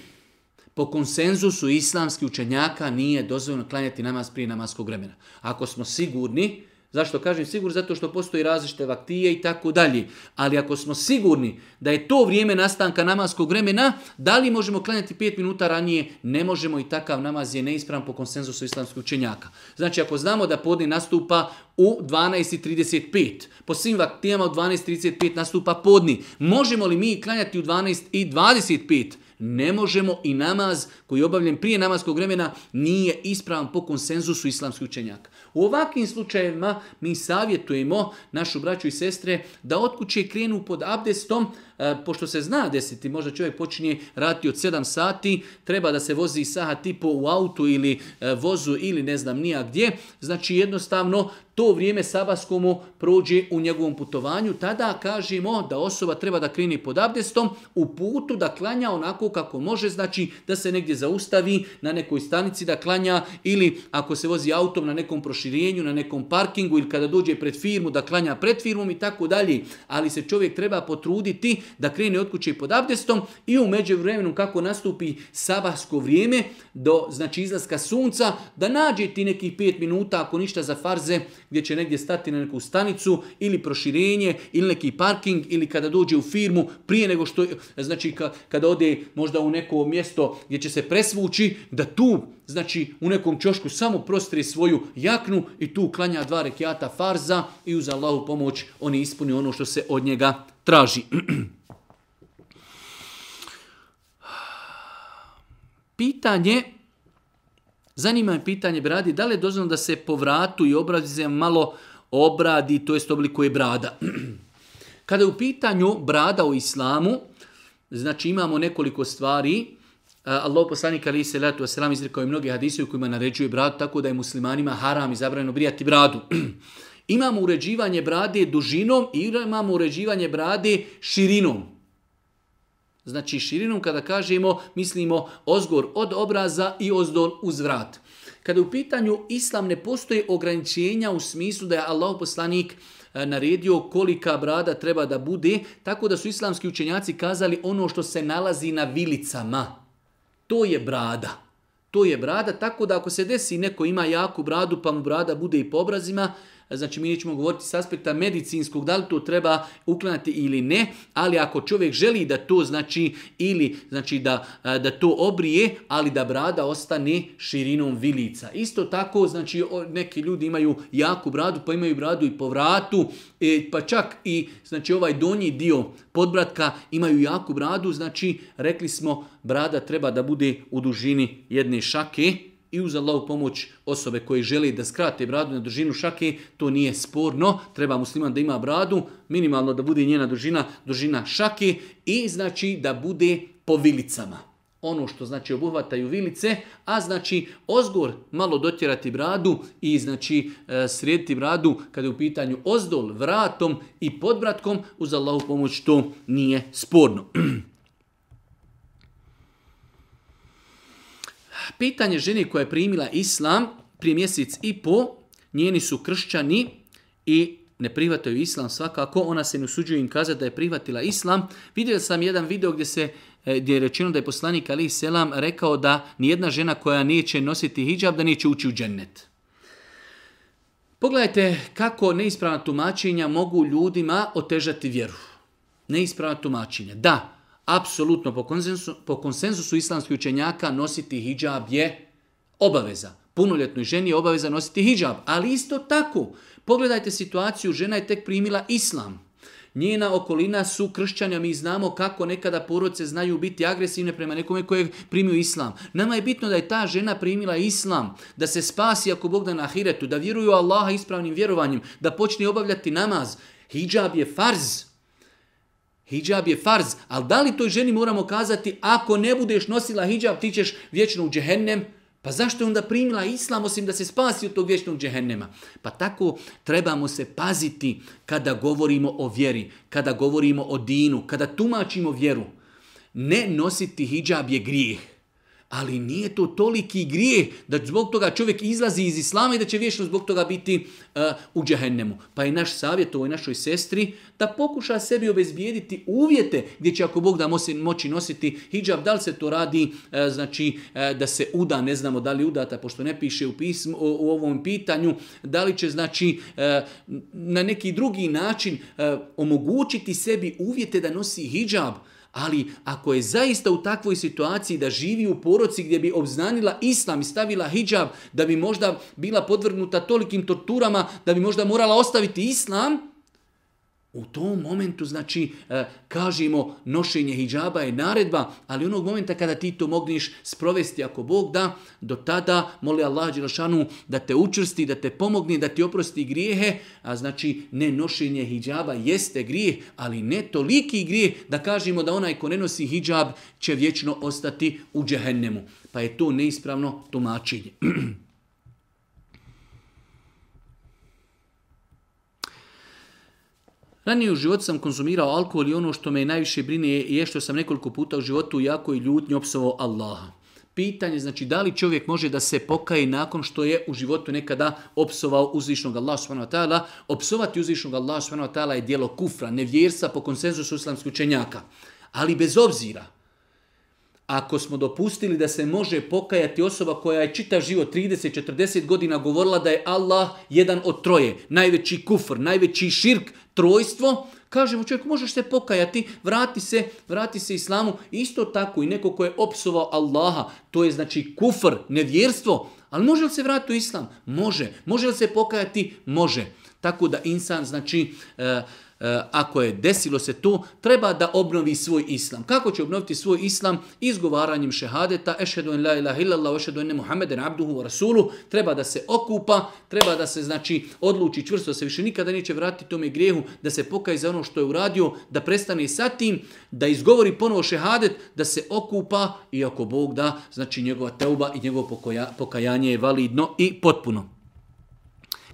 po konsenzusu islamskih učenjaka nije dozvoljeno klanjati namaz prije namaskog vremena. Ako smo sigurni Zašto kažem sigurno? Zato što postoji različite vaktije i tako dalje. Ali ako smo sigurni da je to vrijeme nastanka namaskog vremena, da li možemo klanjati 5 minuta ranije? Ne možemo i takav namaz je neispravan po konsenzusu islamskih učenjaka. Znači ako znamo da podne nastupa u 12.35. Po svim vaktijama u 12.35 nastupa podni. Možemo li mi klanjati u 12.25? Ne možemo i namaz koji je obavljen prije namaskog vremena nije ispravan po konsenzusu islamskih učenjaka. U ovakvim slučajevima mi savjetujemo našu braću i sestre da od krenu pod abdestom, E, pošto se zna desiti, možda čovjek počinje rati od 7 sati, treba da se vozi saha tipo u autu ili e, vozu ili ne znam nija gdje, znači jednostavno to vrijeme Sabaskomu prođe u njegovom putovanju, tada kažemo da osoba treba da kreni pod abdestom u putu da klanja onako kako može, znači da se negdje zaustavi na nekoj stanici da klanja ili ako se vozi autom na nekom proširjenju, na nekom parkingu ili kada dođe pred firmu da klanja pred firmom i tako dalje. Ali se čovjek treba potruditi da krene od kuće pod abdestom i u međuvremenu kako nastupi sabahsko vrijeme do znači izlaska sunca da nađe ti nekih 5 minuta ako ništa za farze gdje će negdje stati na neku stanicu ili proširenje ili neki parking ili kada dođe u firmu prije nego što znači kada ode možda u neko mjesto gdje će se presvući da tu znači u nekom čošku samo prostri svoju jaknu i tu klanja dva rekiata farza i uz Allahu pomoć oni ispuni ono što se od njega traži. Pitanje, zanima me pitanje bradi, da li je dozvoljeno da se po vratu i obrazi malo obradi, to jest oblikuje brada. Kada je u pitanju brada u islamu, znači imamo nekoliko stvari, Allah poslanik ali se letu selam izrekao i mnoge hadise u kojima naređuje bradu, tako da je muslimanima haram i zabranjeno brijati bradu. imamo uređivanje brade dužinom i imamo uređivanje brade širinom. Znači širinom kada kažemo, mislimo ozgor od obraza i ozdol uz vrat. Kada u pitanju islam ne postoje ograničenja u smislu da je Allah poslanik e, naredio kolika brada treba da bude, tako da su islamski učenjaci kazali ono što se nalazi na vilicama. To je brada. To je brada, tako da ako se desi neko ima jaku bradu pa mu brada bude i po obrazima, znači mi nećemo govoriti s aspekta medicinskog, da li to treba uklanjati ili ne, ali ako čovjek želi da to znači ili znači da, da to obrije, ali da brada ostane širinom vilica. Isto tako, znači neki ljudi imaju jaku bradu, pa imaju bradu i po vratu, e, pa čak i znači ovaj donji dio podbratka imaju jaku bradu, znači rekli smo brada treba da bude u dužini jedne šake, i uz Allahu pomoć osobe koji želi da skrate bradu na dužinu šake, to nije sporno, treba musliman da ima bradu, minimalno da bude njena dužina, dužina šake i znači da bude po vilicama. Ono što znači obuhvataju vilice, a znači ozgor malo dotjerati bradu i znači e, srediti bradu kada je u pitanju ozdol, vratom i podbratkom, uz Allahu pomoć to nije sporno. Pitanje žene koja je primila islam prije mjesec i po, njeni su kršćani i ne prihvataju islam svakako, ona se ne usuđuje im kazati da je prihvatila islam. Vidio sam jedan video gdje se e, je rečeno da je poslanik Ali Selam rekao da nijedna žena koja neće nositi hijab da neće ući u džennet. Pogledajte kako neispravna tumačenja mogu ljudima otežati vjeru. Neispravna tumačenja. Da, apsolutno po konsenzusu po islamskih učenjaka nositi hijab je obaveza. Punoljetnoj ženi je obaveza nositi hijab. Ali isto tako, pogledajte situaciju, žena je tek primila islam. Njena okolina su kršćanja, mi znamo kako nekada poroce znaju biti agresivne prema nekome koje je primio islam. Nama je bitno da je ta žena primila islam, da se spasi ako Bog da na ahiretu, da vjeruju Allaha ispravnim vjerovanjem, da počne obavljati namaz. Hijab je farz, Hijab je farz, ali da li toj ženi moramo kazati ako ne budeš nosila hijab ti ćeš vječno u džehennem? Pa zašto je onda primila islam osim da se spasi od tog vječnog džehennema? Pa tako trebamo se paziti kada govorimo o vjeri, kada govorimo o dinu, kada tumačimo vjeru. Ne nositi hijab je grijeh ali nije to toliki grijeh da zbog toga čovjek izlazi iz islama i da će vječno zbog toga biti uh, u džahennemu. Pa je naš savjet ovoj našoj sestri da pokuša sebi obezbijediti uvjete gdje će ako Bog da moći nositi hijab, da li se to radi e, znači e, da se uda, ne znamo da li udata, pošto ne piše u, pismu, u ovom pitanju, da li će znači na neki drugi način omogućiti sebi uvjete da nosi hijab, ali ako je zaista u takvoj situaciji da živi u poroci gdje bi obznanila islam i stavila hijab, da bi možda bila podvrgnuta tolikim torturama, da bi možda morala ostaviti islam, u tom momentu, znači, e, kažemo, nošenje hijjaba je naredba, ali onog momenta kada ti to mogniš sprovesti, ako Bog da, do tada moli Allah Đelšanu da te učrsti, da te pomogni, da ti oprosti grijehe, a znači, ne nošenje hijjaba jeste grijeh, ali ne toliki grijeh da kažemo da onaj ko ne nosi hijjab će vječno ostati u džehennemu. Pa je to neispravno tumačenje. Ranije u životu sam konzumirao alkohol i ono što me najviše brine je što sam nekoliko puta u životu jako i ljutnje opsovao Allaha. Pitanje, znači, da li čovjek može da se pokaje nakon što je u životu nekada opsovao uzvišnog Allaha subhanahu wa Opsovati uzvišnog Allaha subhanahu wa je dijelo kufra, nevjersa po konsenzusu islamskih učenjaka. Ali bez obzira, ako smo dopustili da se može pokajati osoba koja je čitav život 30-40 godina govorila da je Allah jedan od troje, najveći kufr, najveći širk, trojstvo, kažemo čovjek možeš se pokajati, vrati se, vrati se islamu. Isto tako i neko ko je opsovao Allaha, to je znači kufr, nevjerstvo, ali može li se vrati u islam? Može. Može li se pokajati? Može. Tako da insan znači... Eh, Eh, ako je desilo se to, treba da obnovi svoj islam. Kako će obnoviti svoj islam? Izgovaranjem šehadeta, ešhedu en la ilaha illallah, ešhedu enne abduhu rasulu, treba da se okupa, treba da se znači odluči čvrsto, da se više nikada neće vratiti tome grijehu, da se pokaje za ono što je uradio, da prestane sa tim, da izgovori ponovo šehadet, da se okupa i ako Bog da, znači njegova teuba i njegovo pokajanje je validno i potpuno.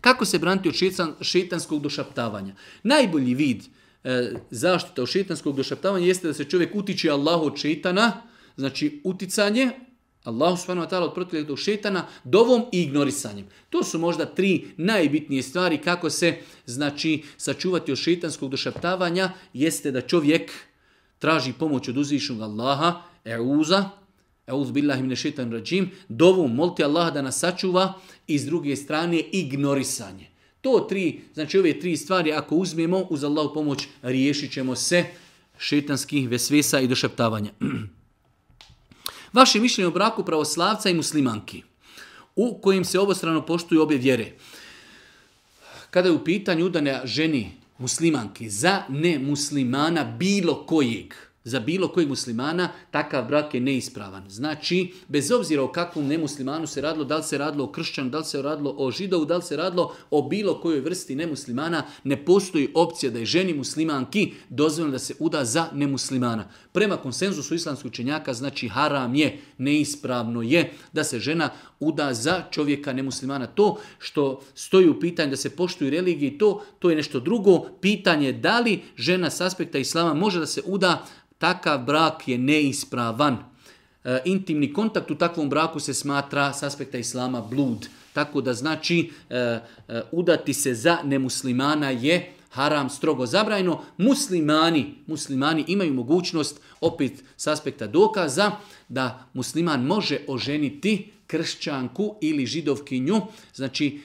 Kako se braniti od šitanskog došaptavanja? Najbolji vid zaštite zaštita od šitanskog došaptavanja jeste da se čovjek utiče Allahu od šitana, znači uticanje, Allahu subhanahu wa ta'ala od šetana dovom i ignorisanjem. To su možda tri najbitnije stvari kako se znači sačuvati od šetanskog došaptavanja jeste da čovjek traži pomoć od uzvišnog Allaha, euza, Euz billahi mine šitan rađim, dovu molti Allah da nas sačuva i s druge strane ignorisanje. To tri, znači ove tri stvari ako uzmemo uz Allahu pomoć riješit ćemo se šetanskih vesvesa i došeptavanja. Vaše mišljenje o braku pravoslavca i muslimanki u kojim se obostrano poštuju obje vjere. Kada je u pitanju udane ženi muslimanki za nemuslimana bilo kojeg, za bilo kojeg muslimana, takav brak je neispravan. Znači, bez obzira o kakvom nemuslimanu se radilo, da li se radilo o kršćanu, da li se radilo o židovu, da li se radilo o bilo kojoj vrsti nemuslimana, ne postoji opcija da je ženi muslimanki dozvoljeno da se uda za nemuslimana. Prema konsenzusu islamskog učenjaka, znači haram je, neispravno je da se žena uda za čovjeka nemuslimana. To što stoji u pitanju da se poštuju religije i to, to je nešto drugo. Pitanje je da li žena s aspekta islama može da se uda Takav brak je neispravan. E, intimni kontakt u takvom braku se smatra s aspekta islama blud. Tako da znači e, e, udati se za nemuslimana je haram strogo zabrajno. Muslimani, muslimani imaju mogućnost opet s aspekta dokaza da musliman može oženiti kršćanku ili židovkinju, znači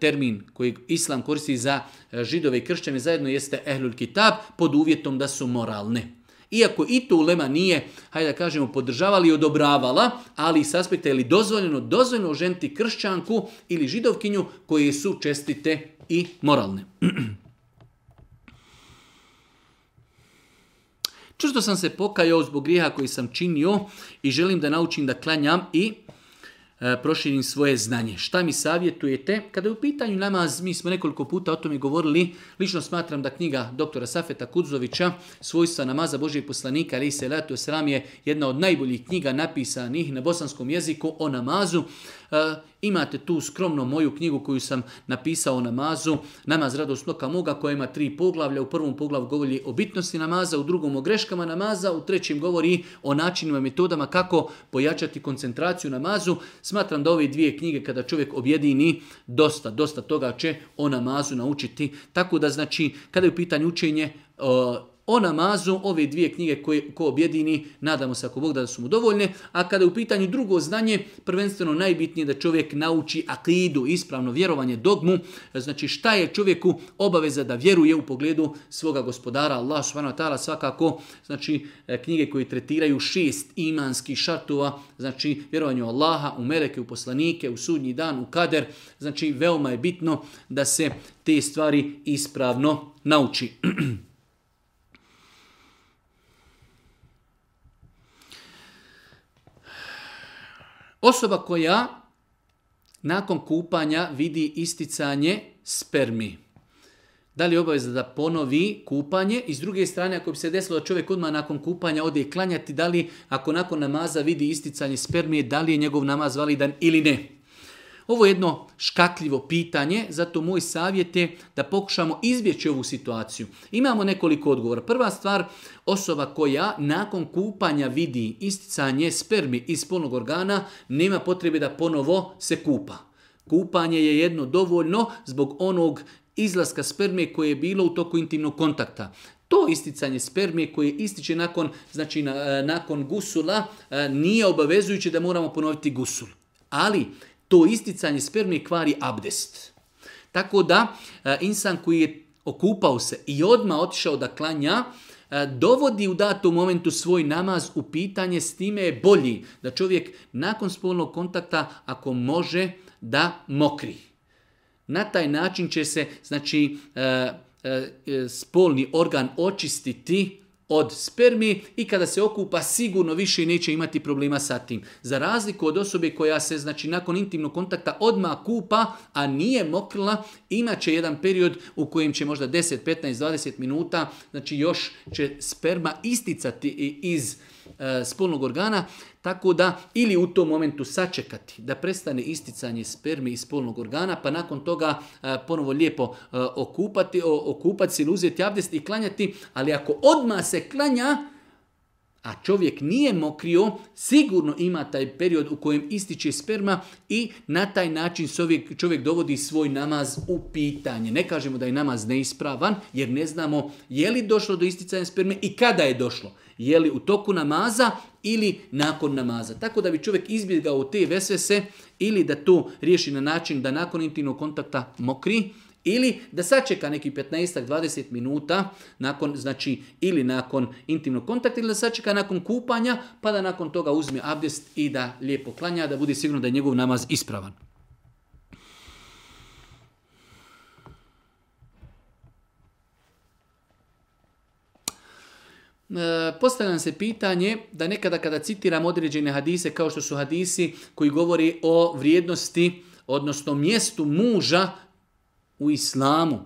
termin koji islam koristi za židove i kršćane zajedno jeste ehlul kitab pod uvjetom da su moralne. Iako i to ulema nije, hajde da kažemo, podržavala i odobravala, ali s aspekta je li dozvoljeno, dozvoljeno ženti kršćanku ili židovkinju koje su čestite i moralne. Čusto sam se pokajao zbog grijeha koji sam činio i želim da naučim da klanjam i E, proširim svoje znanje. Šta mi savjetujete? Kada je u pitanju namaz, mi smo nekoliko puta o tome govorili, lično smatram da knjiga doktora Safeta Kudzovića, svojstva namaza Božijeg poslanika, ali se sram je jedna od najboljih knjiga napisanih na bosanskom jeziku o namazu. E, imate tu skromno moju knjigu koju sam napisao o namazu, namaz radost sloka moga koja ima tri poglavlja. U prvom poglavu govori o bitnosti namaza, u drugom o greškama namaza, u trećem govori o načinima i metodama kako pojačati koncentraciju namazu. Smatram da ove dvije knjige kada čovjek objedini dosta, dosta toga će o namazu naučiti. Tako da znači kada je u pitanju učenje o namazu ove dvije knjige koje ko objedini, nadamo se ako Bog da su mu dovoljne, a kada je u pitanju drugo znanje, prvenstveno najbitnije da čovjek nauči akidu, ispravno vjerovanje dogmu, znači šta je čovjeku obaveza da vjeruje u pogledu svoga gospodara Allah subhanahu wa ta'ala svakako, znači e, knjige koje tretiraju šest imanskih šartova, znači vjerovanje u Allaha, u meleke, u poslanike, u sudnji dan, u kader, znači veoma je bitno da se te stvari ispravno nauči. Osoba koja nakon kupanja vidi isticanje spermi. Da li je obaveza da ponovi kupanje? I s druge strane, ako bi se desilo da čovjek odmah nakon kupanja ode klanjati, da li ako nakon namaza vidi isticanje spermije, da li je njegov namaz validan ili ne? Ovo je jedno škakljivo pitanje, zato moj savjet je da pokušamo izbjeći ovu situaciju. Imamo nekoliko odgovora. Prva stvar, osoba koja nakon kupanja vidi isticanje spermi iz spolnog organa, nema potrebe da ponovo se kupa. Kupanje je jedno dovoljno zbog onog izlaska sperme koje je bilo u toku intimnog kontakta. To isticanje spermije koje ističe nakon, znači, e, nakon gusula e, nije obavezujuće da moramo ponoviti gusul. Ali to isticanje sperme kvari abdest. Tako da, e, insan koji je okupao se i odma otišao da klanja, e, dovodi u datom momentu svoj namaz u pitanje, s time je bolji da čovjek nakon spolnog kontakta, ako može, da mokri. Na taj način će se znači, e, spolni organ očistiti od spermi i kada se okupa sigurno više neće imati problema sa tim. Za razliku od osobe koja se znači nakon intimnog kontakta odmah kupa, a nije mokrila, imat će jedan period u kojem će možda 10, 15, 20 minuta, znači još će sperma isticati iz e, spolnog organa, tako da ili u tom momentu sačekati da prestane isticanje sperme iz spolnog organa, pa nakon toga e, ponovo lijepo e, okupati, o, okupati ili uzeti abdest i klanjati, ali ako odmah se klanja, a čovjek nije mokrio, sigurno ima taj period u kojem ističe sperma i na taj način čovjek dovodi svoj namaz u pitanje. Ne kažemo da je namaz neispravan jer ne znamo je li došlo do isticanja sperme i kada je došlo. Je li u toku namaza ili nakon namaza. Tako da bi čovjek izbjegao te vesvese ili da to riješi na način da nakon intimnog kontakta mokri, ili da sačeka neki 15-20 minuta nakon, znači, ili nakon intimnog kontakta ili da sačeka nakon kupanja pa da nakon toga uzme abdest i da lijepo klanja, da bude sigurno da je njegov namaz ispravan. E, postavljam se pitanje da nekada kada citiram određene hadise kao što su hadisi koji govori o vrijednosti odnosno mjestu muža u islamu,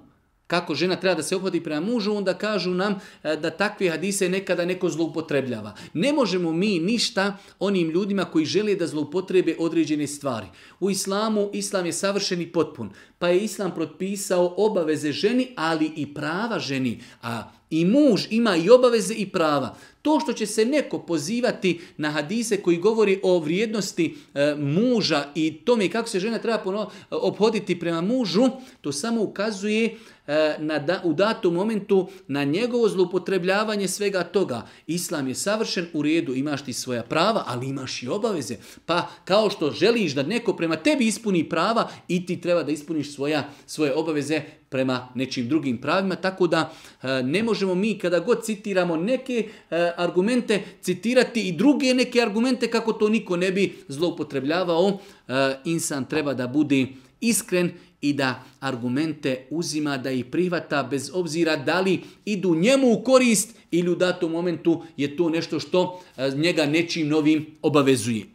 kako žena treba da se obhodi prema mužu, onda kažu nam e, da takve hadise nekada neko zloupotrebljava. Ne možemo mi ništa onim ljudima koji žele da zloupotrebe određene stvari. U islamu islam je savršen i potpun, pa je islam propisao obaveze ženi, ali i prava ženi, a i muž ima i obaveze i prava. To što će se neko pozivati na hadise koji govori o vrijednosti e, muža i tome kako se žena treba obhoditi prema mužu, to samo ukazuje e, na da, u datom momentu na njegovo zloupotrebljavanje svega toga. Islam je savršen u redu, imaš ti svoja prava, ali imaš i obaveze. Pa kao što želiš da neko prema tebi ispuni prava i ti treba da ispuniš svoja, svoje obaveze prema nečim drugim pravima, tako da e, ne možemo mi kada god citiramo neke argumente citirati i druge neke argumente kako to niko ne bi zloupotrebljavao. E, insan treba da bude iskren i da argumente uzima, da ih prihvata bez obzira da li idu njemu u korist ili u datom momentu je to nešto što e, njega nečim novim obavezuje.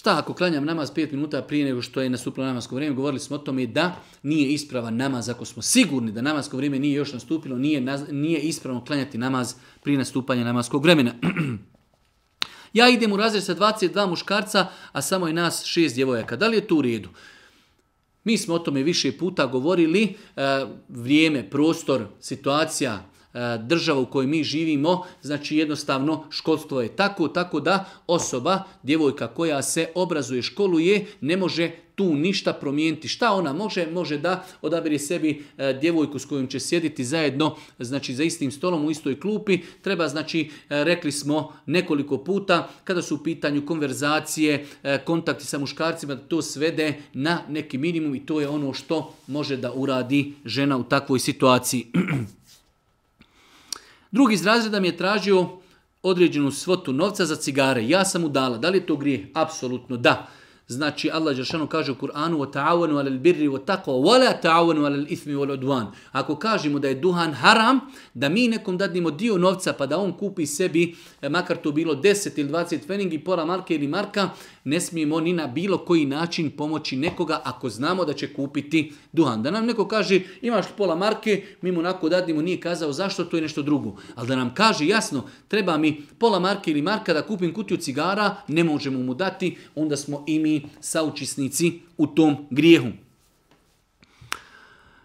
Šta ako klanjam namaz 5 minuta prije nego što je nastupilo namasko vrijeme, govorili smo o tome da nije ispravan namaz ako smo sigurni da namasko vrijeme nije još nastupilo, nije, nije ispravno klanjati namaz prije nastupanja namaskog vremena. ja idem u razred sa 22 muškarca, a samo je nas šest djevojaka. Da li je to u redu? Mi smo o tome više puta govorili, e, vrijeme, prostor, situacija, E, država u kojoj mi živimo, znači jednostavno školstvo je tako, tako da osoba, djevojka koja se obrazuje, školuje, ne može tu ništa promijeniti. Šta ona može? Može da odabire sebi e, djevojku s kojom će sjediti zajedno, znači za istim stolom u istoj klupi. Treba, znači, e, rekli smo nekoliko puta, kada su u pitanju konverzacije, kontakti sa muškarcima, da to svede na neki minimum i to je ono što može da uradi žena u takvoj situaciji. Drugi iz razreda mi je tražio određenu svotu novca za cigare. Ja sam mu dala. Da li je to grije? Apsolutno da. Znači Allah Đeršanu kaže u Kur'anu وَتَعَوَنُوا عَلَى الْبِرِّ وَتَقْوَ وَلَا تَعَوَنُوا عَلَى الْإِثْمِ وَلَدْوَانِ Ako kažemo da je duhan haram, da mi nekom dadnimo dio novca pa da on kupi sebi, e, makar to bilo 10 ili 20 feningi, pola marke ili marka, ne smijemo ni na bilo koji način pomoći nekoga ako znamo da će kupiti duhan. Da nam neko kaže imaš pola marke, mi mu onako dadimo, nije kazao zašto, to je nešto drugo. Ali da nam kaže jasno, treba mi pola marke ili marka da kupim kutiju cigara, ne možemo mu dati, onda smo i mi saučisnici u tom grijehu.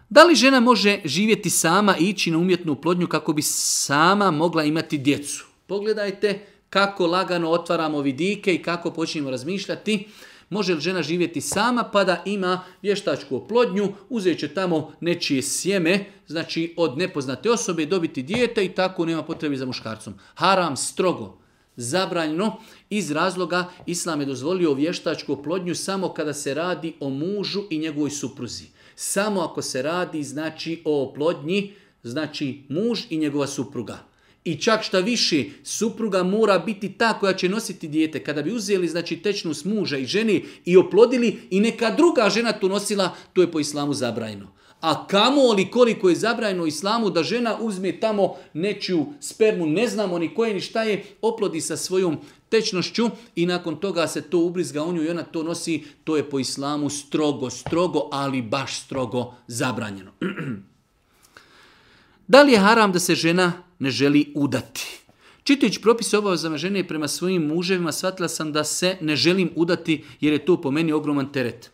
Da li žena može živjeti sama i ići na umjetnu plodnju kako bi sama mogla imati djecu? Pogledajte kako lagano otvaramo vidike i kako počinjemo razmišljati. Može li žena živjeti sama pa da ima vještačku oplodnju, uzet će tamo nečije sjeme, znači od nepoznate osobe dobiti dijete i tako nema potrebi za muškarcom. Haram strogo, zabranjeno iz razloga Islam je dozvolio vještačku oplodnju samo kada se radi o mužu i njegovoj supruzi. Samo ako se radi znači o oplodnji, znači muž i njegova supruga. I čak šta više, supruga mora biti ta koja će nositi dijete. Kada bi uzeli znači, tečnu s muža i ženi i oplodili i neka druga žena tu nosila, to je po islamu zabrajno. A kamo li koliko je zabrajno islamu da žena uzme tamo nečiju spermu, ne znamo ni koje ni šta je, oplodi sa svojom tečnošću i nakon toga se to ubrizga u nju i ona to nosi, to je po islamu strogo, strogo, ali baš strogo zabranjeno. da li je haram da se žena ne želi udati. Čitajući propise obavezama žene prema svojim muževima, shvatila sam da se ne želim udati jer je to po meni ogroman teret.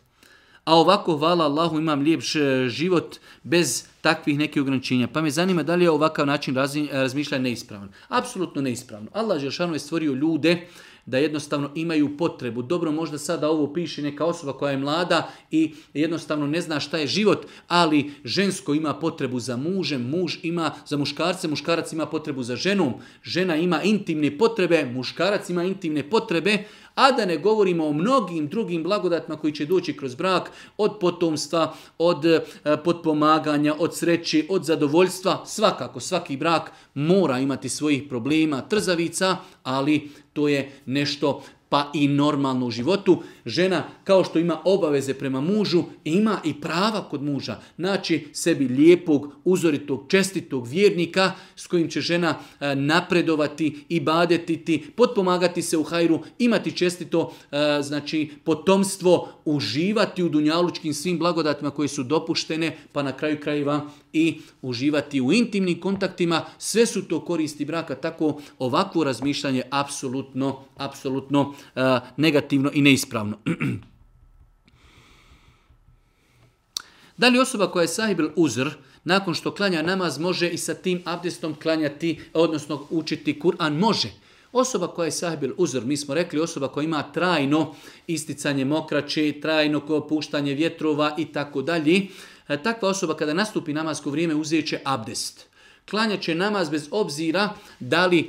A ovako, hvala Allahu, imam lijep eh, život bez takvih nekih ograničenja. Pa me zanima da li je ovakav način eh, razmišljanja neispravan. Apsolutno neispravno. Allah Žešanu je stvorio ljude da jednostavno imaju potrebu. Dobro, možda sada ovo piše neka osoba koja je mlada i jednostavno ne zna šta je život, ali žensko ima potrebu za mužem, muž ima za muškarce, muškarac ima potrebu za ženom, žena ima intimne potrebe, muškarac ima intimne potrebe, a da ne govorimo o mnogim drugim blagodatima koji će doći kroz brak, od potomstva, od eh, potpomaganja, od od od zadovoljstva. Svakako, svaki brak mora imati svojih problema, trzavica, ali to je nešto pa i normalno u životu. Žena kao što ima obaveze prema mužu, ima i prava kod muža. Znači, sebi lijepog, uzoritog, čestitog vjernika s kojim će žena e, napredovati i badetiti, potpomagati se u hajru, imati čestito e, znači potomstvo, uživati u dunjalučkim svim blagodatima koje su dopuštene, pa na kraju krajeva i uživati u intimnim kontaktima. Sve su to koristi braka, tako ovakvo razmišljanje apsolutno, apsolutno Eh, negativno i neispravno. da li osoba koja je sahibil uzr, nakon što klanja namaz, može i sa tim abdestom klanjati, odnosno učiti Kur'an? Može. Osoba koja je sahibil uzr, mi smo rekli osoba koja ima trajno isticanje mokraće, trajno opuštanje vjetrova i tako dalje, eh, takva osoba kada nastupi namasko vrijeme uzet će abdest klanjat će namaz bez obzira da li e,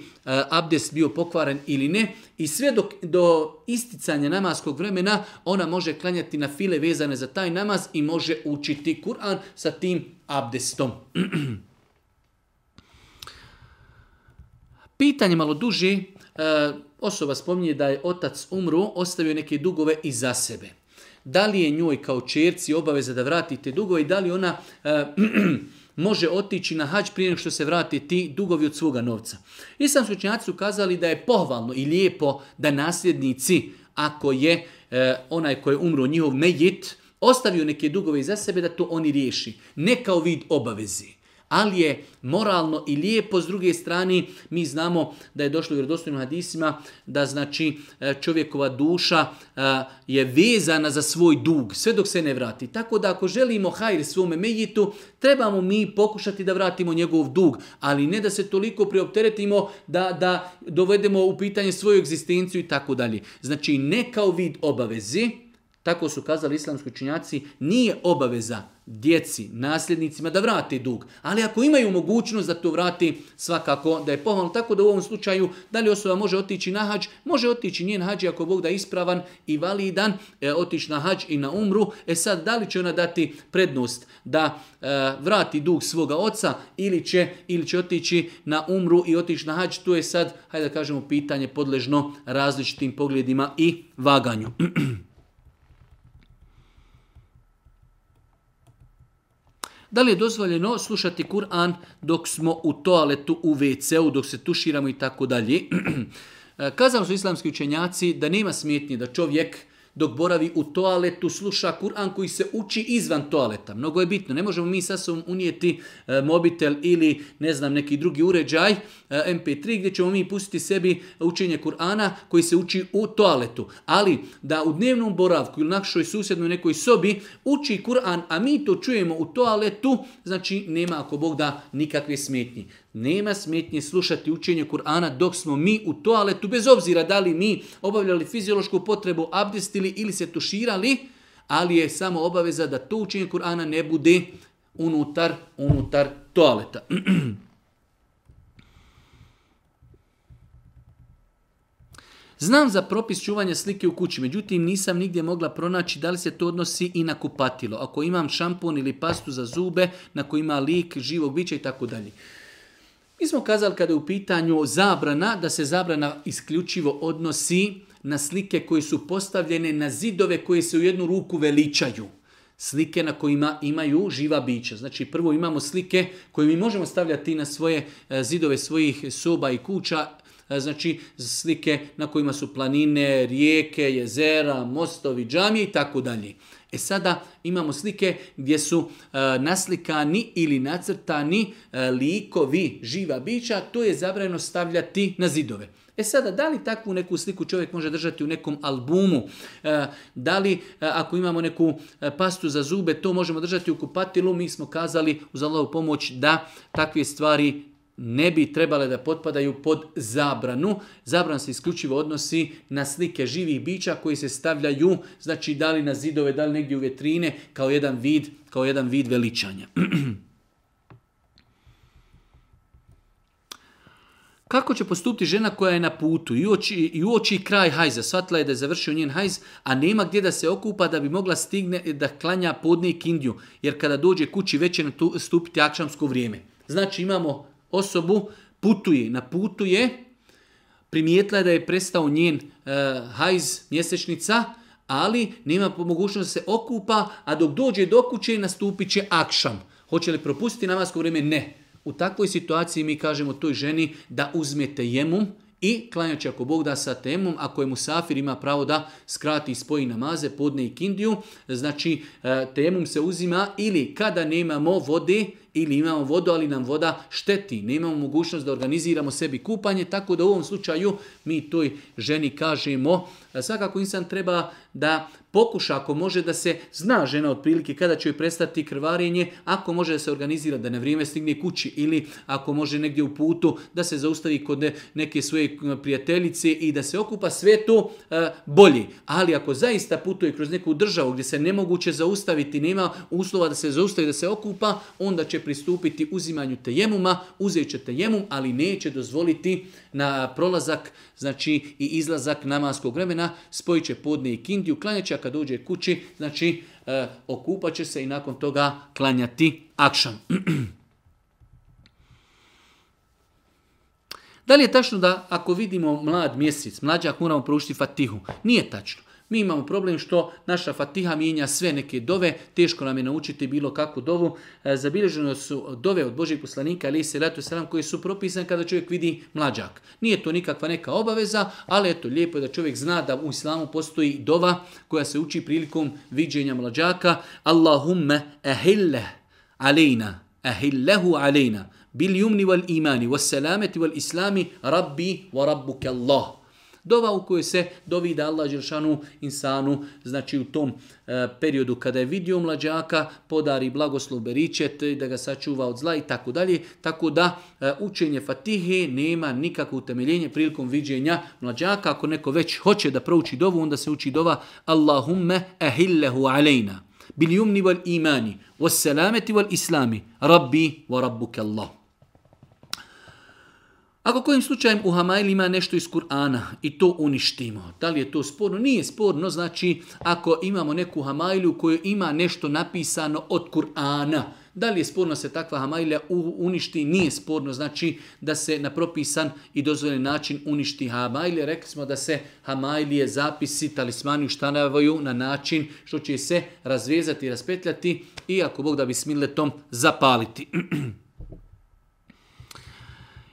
abdest bio pokvaren ili ne i sve do, do isticanja namaskog vremena ona može klanjati na file vezane za taj namaz i može učiti Kur'an sa tim abdestom. Pitanje malo duži. E, osoba spominje da je otac umru, ostavio neke dugove i za sebe. Da li je njoj kao čerci obaveza da vrati dugove i da li ona e, može otići na hađ prije nego što se vrati ti dugovi od svoga novca. I sam su kazali da je pohvalno i lijepo da nasljednici, ako je e, onaj koji je umro njihov mejit, ostavio neke dugove iza sebe da to oni riješi. Ne kao vid obavezi ali je moralno i lijepo s druge strane mi znamo da je došlo u vjerodostojnim hadisima da znači e, čovjekova duša e, je vezana za svoj dug sve dok se ne vrati. Tako da ako želimo hajr svome mejitu trebamo mi pokušati da vratimo njegov dug, ali ne da se toliko preopteretimo da, da dovedemo u pitanje svoju egzistenciju i tako dalje. Znači ne kao vid obaveze, tako su kazali islamski učinjaci, nije obaveza djeci, nasljednicima da vrati dug. Ali ako imaju mogućnost da to vrati, svakako da je pohvalno. Tako da u ovom slučaju, da li osoba može otići na hađ, može otići njen hađ ako Bog da je ispravan i validan, e, otići na hađ i na umru. E sad, da li će ona dati prednost da e, vrati dug svoga oca ili će, ili će otići na umru i otići na hađ, tu je sad, hajde da kažemo, pitanje podležno različitim pogledima i vaganju. Da li je dozvoljeno slušati Kur'an dok smo u toaletu, u WC-u, dok se tuširamo i tako dalje? Kazali su islamski učenjaci da nema smetnje da čovjek dok boravi u toaletu, sluša Kur'an koji se uči izvan toaleta. Mnogo je bitno. Ne možemo mi sasvom unijeti e, mobitel ili ne znam neki drugi uređaj e, MP3 gdje ćemo mi pustiti sebi učenje Kur'ana koji se uči u toaletu. Ali da u dnevnom boravku ili našoj susjednoj nekoj sobi uči Kur'an, a mi to čujemo u toaletu, znači nema ako Bog da nikakve smetnje. Nema smetnje slušati učenje Kur'ana dok smo mi u toaletu, bez obzira da li mi obavljali fiziološku potrebu, abdestili ili se tuširali, ali je samo obaveza da to učenje Kur'ana ne bude unutar, unutar toaleta. Znam za propis čuvanja slike u kući, međutim nisam nigdje mogla pronaći da li se to odnosi i na kupatilo. Ako imam šampon ili pastu za zube na koji ima lik, živog bića i tako dalje. Mi smo kazali kada je u pitanju zabrana, da se zabrana isključivo odnosi na slike koje su postavljene na zidove koje se u jednu ruku veličaju. Slike na kojima imaju živa bića. Znači prvo imamo slike koje mi možemo stavljati na svoje e, zidove svojih soba i kuća, e, znači slike na kojima su planine, rijeke, jezera, mostovi, džamije i tako dalje. E sada imamo slike gdje su e, naslikani ili nacrtani e, likovi živa bića, to je zabranjeno stavljati na zidove. E sada, da li takvu neku sliku čovjek može držati u nekom albumu? E, da li, ako imamo neku pastu za zube, to možemo držati u kupatilu? Mi smo kazali uz Allahovu pomoć da takve stvari ne bi trebale da potpadaju pod zabranu. Zabran se isključivo odnosi na slike živih bića koji se stavljaju, znači da li na zidove, da li negdje u vetrine, kao jedan vid, kao jedan vid veličanja. Kako će postupiti žena koja je na putu i uoči, i kraj hajza? Svatla je da je završio njen hajz, a nema gdje da se okupa da bi mogla stigne da klanja podne kindju, jer kada dođe kući već će nastupiti akšamsko vrijeme. Znači imamo osobu putuje, naputuje, primijetila je da je prestao njen e, hajz mjesečnica, ali nema mogućnost da se okupa, a dok dođe do kuće nastupit će akšam. Hoće li propustiti namasko vrijeme? Ne. U takvoj situaciji mi kažemo toj ženi da uzmete jemu i klanjat će ako Bog da sa temom, ako je musafir ima pravo da skrati i spoji namaze, podne i kindiju, znači eh, temom se uzima ili kada nemamo vode, ili imamo vodu, ali nam voda šteti, ne imamo mogućnost da organiziramo sebi kupanje, tako da u ovom slučaju mi toj ženi kažemo E, svakako insan treba da pokuša, ako može da se zna žena otprilike kada će joj prestati krvarenje, ako može da se organizira da na vrijeme stigne kući ili ako može negdje u putu da se zaustavi kod neke svoje e, prijateljice i da se okupa sve to e, Ali ako zaista putuje kroz neku državu gdje se nemoguće zaustaviti, nema uslova da se zaustavi, da se okupa, onda će pristupiti uzimanju tejemuma, uzet će tejemum, ali neće dozvoliti na prolazak znači i izlazak namaskog vremena vremena, spojit će podne i kindiju, klanjat će, a kad dođe kući, znači e, okupat će se i nakon toga klanjati akšan. da li je tačno da ako vidimo mlad mjesec, mlađak moramo proučiti fatihu? Nije tačno. Mi imamo problem što naša fatiha mijenja sve neke dove, teško nam je naučiti bilo kakvu dovu. E, Zabilježeno su dove od Božih poslanika, ali se ratu sram koji su propisane kada čovjek vidi mlađak. Nije to nikakva neka obaveza, ali eto, lijepo je da čovjek zna da u islamu postoji dova koja se uči prilikom viđenja mlađaka. Allahumme ehille alejna, ehillehu alejna, bil jumni wal imani, wal selameti wal islami, rabbi wa rabbuke Allah. Dova u kojoj se dovi da Allah Đelšanu insanu, znači u tom e, periodu kada je vidio mlađaka, podari blagoslov beričet, da ga sačuva od zla i tako dalje. Tako da e, učenje fatihe nema nikakvo utemeljenje prilikom viđenja mlađaka. Ako neko već hoće da prouči dovu, onda se uči dova Allahumme ehillehu alejna. Biljumni wal imani, was val wal islami, rabbi wa rabbuke Allah. Ako kojim slučajem u Hamajli ima nešto iz Kur'ana i to uništimo, da li je to sporno? Nije sporno, znači ako imamo neku Hamajlu koju ima nešto napisano od Kur'ana, da li je sporno se takva Hamajlja uništi? Nije sporno, znači da se na propisan i dozvoljen način uništi Hamajlje. Rekli smo da se Hamajlije zapisi talismani uštanavaju na način što će se razvezati i raspetljati i ako Bog da bi tom zapaliti.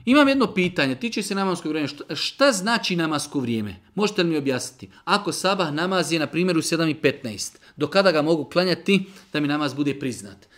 Imam jedno pitanje, tiče se namaskog vremena. Šta, znači namasko vrijeme? Možete li mi objasniti? Ako sabah namaz je na primjer u 7.15, do kada ga mogu klanjati da mi namaz bude priznat?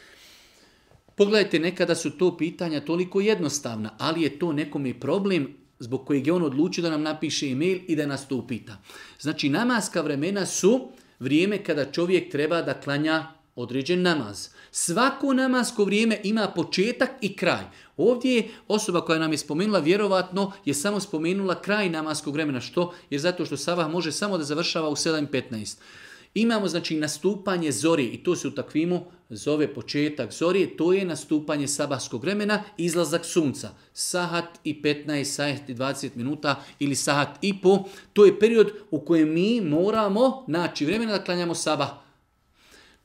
Pogledajte, nekada su to pitanja toliko jednostavna, ali je to nekom je problem zbog kojeg je on odlučio da nam napiše e-mail i da nas to upita. Znači, namaska vremena su vrijeme kada čovjek treba da klanja određen namaz. Svako namasko vrijeme ima početak i kraj. Ovdje je osoba koja nam je spomenula vjerovatno je samo spomenula kraj namaskog vremena. Što? Jer zato što Sabah može samo da završava u 7.15. Imamo znači nastupanje zori i to se u takvimu zove početak zori, to je nastupanje sabahskog vremena, izlazak sunca. Sahat i 15, sahat i 20 minuta ili sahat i po, to je period u kojem mi moramo naći vremena da klanjamo sabah.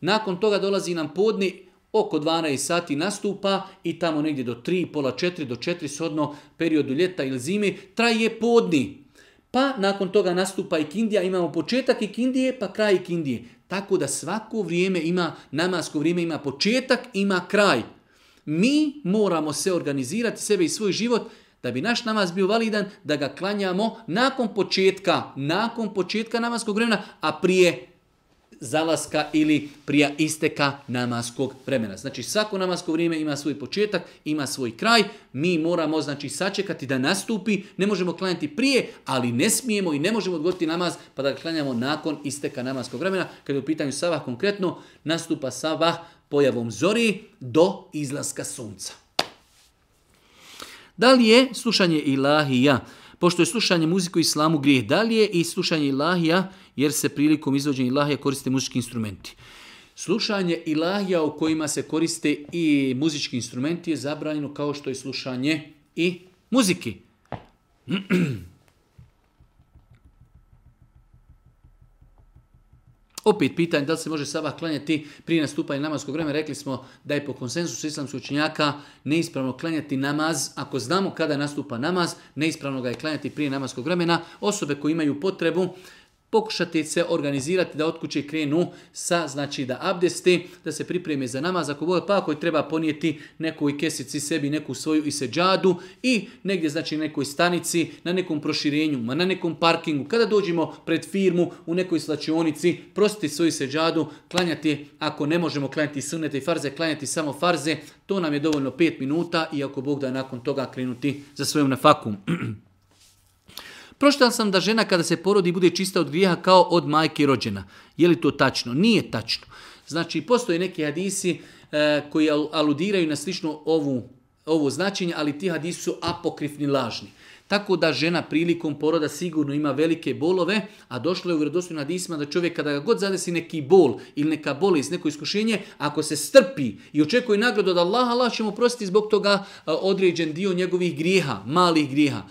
Nakon toga dolazi nam podni, oko 12 sati nastupa i tamo negdje do 3, pola 4, do 4 sodno periodu ljeta ili zime traje podni. Pa nakon toga nastupa i Kindija, imamo početak i Kindije pa kraj i Kindije. Tako da svako vrijeme ima, namasko vrijeme ima početak, ima kraj. Mi moramo se organizirati sebe i svoj život da bi naš namaz bio validan, da ga klanjamo nakon početka, nakon početka namaskog vremena, a prije zalaska ili prija isteka namaskog vremena. Znači svako namasko vrijeme ima svoj početak, ima svoj kraj. Mi moramo znači sačekati da nastupi, ne možemo klanjati prije, ali ne smijemo i ne možemo odgoditi namaz pa da klanjamo nakon isteka namaskog vremena. Kad je u pitanju savah konkretno, nastupa savah pojavom zori do izlaska sunca. Da li je slušanje ilahija, pošto je slušanje muziku islamu grijeh, da li je i slušanje ilahija jer se prilikom izvođenja ilahija koriste muzički instrumenti. Slušanje ilahija u kojima se koriste i muzički instrumenti je zabranjeno kao što je slušanje i muziki. Opet pitanje da li se može sabah klanjati prije nastupanja namazskog vremena. Rekli smo da je po konsensusu islamskih učenjaka neispravno klanjati namaz. Ako znamo kada nastupa namaz, neispravno ga je klanjati prije namaskog vremena. Osobe koje imaju potrebu pokušati se organizirati da od krenu sa, znači da abdesti, da se pripreme za nama, ako bude pa ako treba ponijeti nekoj kesici sebi, neku svoju i seđadu i negdje znači nekoj stanici, na nekom proširenju, ma na nekom parkingu, kada dođemo pred firmu u nekoj slačionici, prostiti svoju seđadu, klanjati, ako ne možemo klanjati srnete i farze, klanjati samo farze, to nam je dovoljno 5 minuta i ako Bog da nakon toga krenuti za svojom nafakum. Proštao sam da žena kada se porodi bude čista od grijeha kao od majke rođena. Je li to tačno? Nije tačno. Znači, postoje neki hadisi e, koji aludiraju na slično ovu, ovo značenje, ali ti hadisi su apokrifni lažni. Tako da žena prilikom poroda sigurno ima velike bolove, a došlo je u na disma da čovjek kada ga god zadesi neki bol ili neka bolest, neko iskušenje, ako se strpi i očekuje nagradu od Allaha, Allah će mu prostiti zbog toga e, određen dio njegovih grijeha, malih grijeha.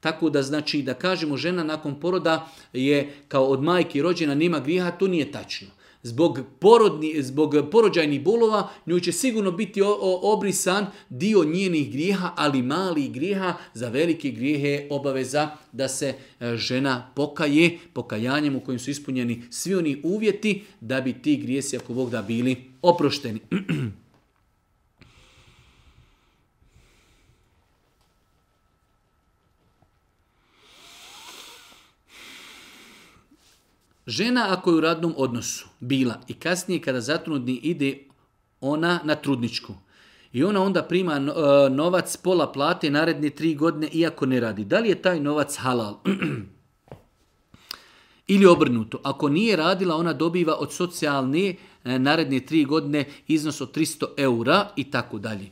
Tako da znači da kažemo žena nakon poroda je kao od majke rođena nema griha, to nije tačno. Zbog, porodni, zbog porođajnih bolova nju će sigurno biti o, obrisan dio njenih grijeha, ali mali grijeha za velike grijehe je obaveza da se e, žena pokaje pokajanjem u kojim su ispunjeni svi oni uvjeti da bi ti grijesi ako Bog da bili oprošteni. Žena ako je u radnom odnosu bila i kasnije kada zatrudni ide ona na trudničku i ona onda prima e, novac pola plate naredne tri godine iako ne radi. Da li je taj novac halal? Ili obrnuto, ako nije radila, ona dobiva od socijalne e, naredne tri godine iznos od 300 eura i tako dalje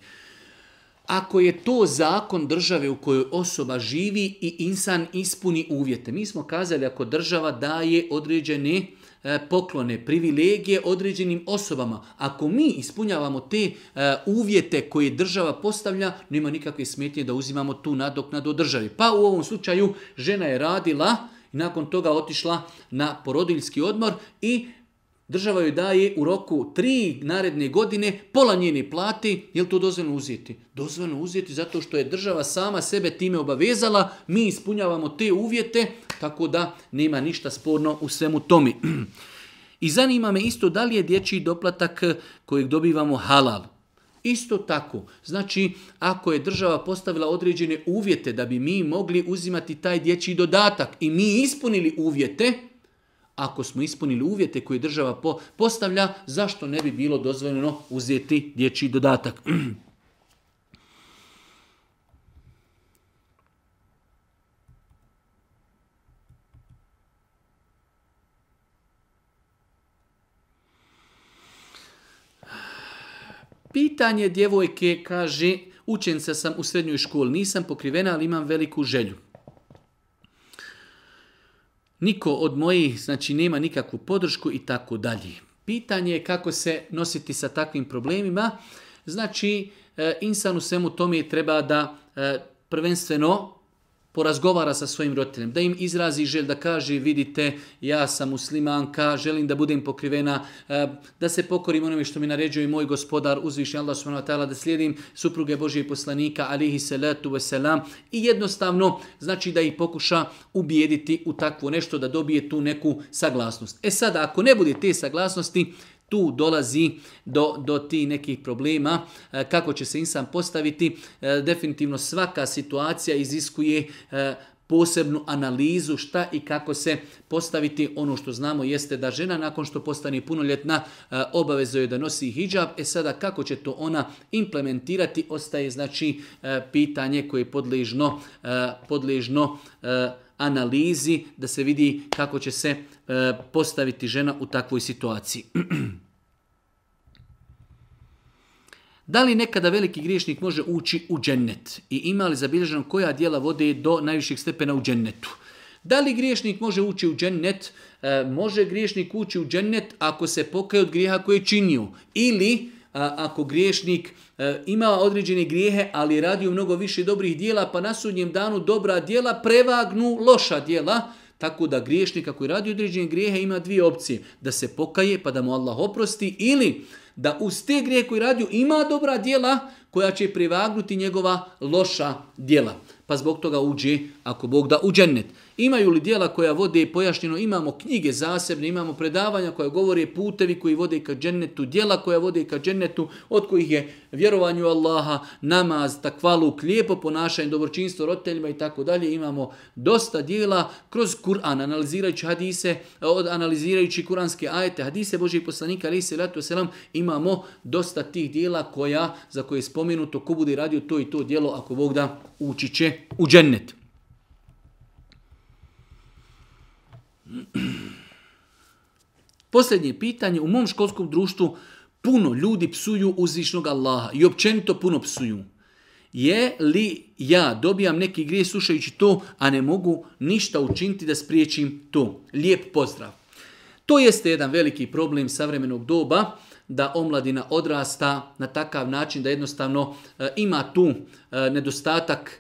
ako je to zakon države u kojoj osoba živi i insan ispuni uvjete. Mi smo kazali ako država daje određene e, poklone, privilegije određenim osobama. Ako mi ispunjavamo te e, uvjete koje država postavlja, nema nikakve smetnje da uzimamo tu nadoknadu od državi. Pa u ovom slučaju žena je radila, i nakon toga otišla na porodiljski odmor i Država joj daje u roku tri naredne godine pola njeni plati, je li to dozvoljno uzeti? Dozvoljno uzeti zato što je država sama sebe time obavezala, mi ispunjavamo te uvjete, tako da nema ništa sporno u svemu tome. I zanima me isto da li je dječji doplatak kojeg dobivamo halal. Isto tako, znači ako je država postavila određene uvjete da bi mi mogli uzimati taj dječji dodatak i mi ispunili uvjete, ako smo ispunili uvjete koje država postavlja, zašto ne bi bilo dozvoljeno uzeti dječji dodatak? Pitanje djevojke kaže, učenica sam u srednjoj školi, nisam pokrivena, ali imam veliku želju niko od mojih znači nema nikakvu podršku i tako dalje. Pitanje je kako se nositi sa takvim problemima. Znači, e, insan u svemu tome treba da e, prvenstveno porazgovara sa svojim roditeljem, da im izrazi želj, da kaže vidite ja sam muslimanka, želim da budem pokrivena, e, da se pokorim onome što mi naređuje moj gospodar, uzvišnji Allah subhanahu da slijedim supruge Božije poslanika, alihi salatu wasalam, i jednostavno znači da ih pokuša ubijediti u takvo nešto, da dobije tu neku saglasnost. E sada, ako ne bude te saglasnosti, tu dolazi do, do ti nekih problema e, kako će se insan postaviti. E, definitivno svaka situacija iziskuje e, posebnu analizu šta i kako se postaviti. Ono što znamo jeste da žena nakon što postane punoljetna obavezuje je da nosi hijab. E sada kako će to ona implementirati ostaje znači pitanje koje je podležno, podležno analizi da se vidi kako će se postaviti žena u takvoj situaciji. Da li nekada veliki griješnik može ući u džennet? I ima li zabilježeno koja djela vode do najviših stepena u džennetu? Da li griješnik može ući u džennet? E, može griješnik ući u džennet ako se pokaje od grijeha koje je činio. Ili ako griješnik e, ima određene grijehe, ali u mnogo više dobrih dijela, pa na sudnjem danu dobra dijela prevagnu loša dijela, tako da griješnik ako je radio određene grijehe ima dvije opcije. Da se pokaje pa da mu Allah oprosti ili da uz te grije koji radio ima dobra djela koja će prevagnuti njegova loša djela. Pa zbog toga uđe, ako Bog da, u Imaju li dijela koja vode pojašnjeno, imamo knjige zasebne, imamo predavanja koja govore putevi koji vode ka džennetu, dijela koja vode ka džennetu, od kojih je vjerovanju Allaha, namaz, takvalu, lijepo ponašanje, dobročinstvo roditeljima i tako dalje. Imamo dosta dijela kroz Kur'an, analizirajući hadise, analizirajući kuranske ajete, hadise Božih poslanika, ali se selam, imamo dosta tih dijela koja, za koje je spomenuto, ko bude radio to i to dijelo, ako Bog da, ući će u džennetu. Posljednje pitanje, u mom školskom društvu puno ljudi psuju uzvišnog Allaha i općenito puno psuju. Je li ja dobijam neki grije slušajući to, a ne mogu ništa učiniti da spriječim to? Lijep pozdrav. To jeste jedan veliki problem savremenog doba, da omladina odrasta na takav način da jednostavno e, ima tu e, nedostatak e,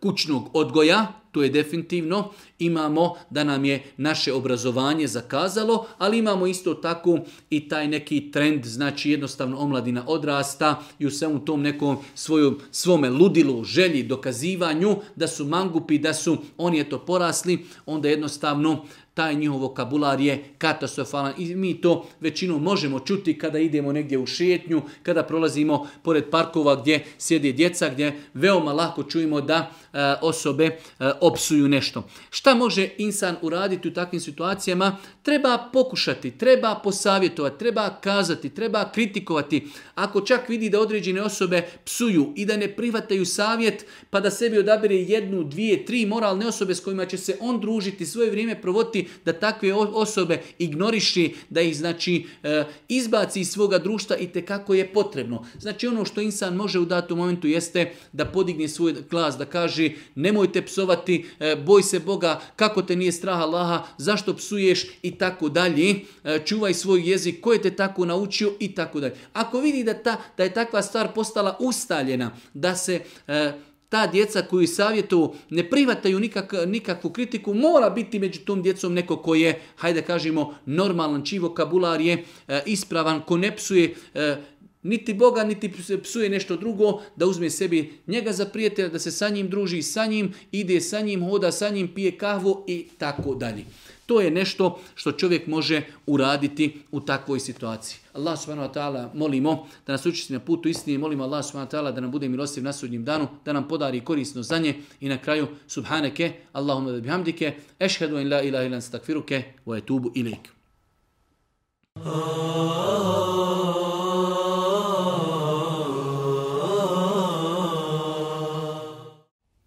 kućnog odgoja, to je definitivno. Imamo da nam je naše obrazovanje zakazalo, ali imamo isto tako i taj neki trend, znači jednostavno omladina odrasta i u svemu tom nekom svojom, svome ludilu, želji, dokazivanju da su mangupi, da su oni eto porasli, onda jednostavno taj njihov vokabular je katastrofalan i mi to većinu možemo čuti kada idemo negdje u šetnju, kada prolazimo pored parkova gdje sjede djeca, gdje veoma lako čujemo da e, osobe e, opsuju nešto. Šta može insan uraditi u takvim situacijama? Treba pokušati, treba posavjetovati, treba kazati, treba kritikovati. Ako čak vidi da određene osobe psuju i da ne prihvataju savjet, pa da sebi odabire jednu, dvije, tri moralne osobe s kojima će se on družiti, svoje vrijeme provoditi, da takve osobe ignoriši, da ih znači e, izbaci iz svoga društva i te kako je potrebno. Znači ono što insan može u datom momentu jeste da podigne svoj glas, da kaže nemojte psovati, e, boj se Boga, kako te nije straha Allaha, zašto psuješ i tako dalje, e, čuvaj svoj jezik, ko je te tako naučio i tako dalje. Ako vidi da, ta, da je takva stvar postala ustaljena, da se ta djeca koju savjetu ne privataju nikak, nikakvu kritiku, mora biti među tom djecom neko ko je, hajde kažemo, normalan, čivo, vokabular je e, ispravan, ko ne psuje e, niti Boga, niti psuje nešto drugo, da uzme sebi njega za prijatelja, da se sa njim druži, sa njim ide, sa njim hoda, sa njim pije kahvu i tako dalje. To je nešto što čovjek može uraditi u takvoj situaciji. Allah subhanahu wa ta'ala molimo da nas učiti na putu istine, molimo Allah subhanahu wa ta'ala da nam bude milostiv na sudnjem danu, da nam podari korisno za nje i na kraju subhaneke, Allahumma da bihamdike, ešhedu in la ilaha ilan stakfiruke, wa etubu ilik. Ah.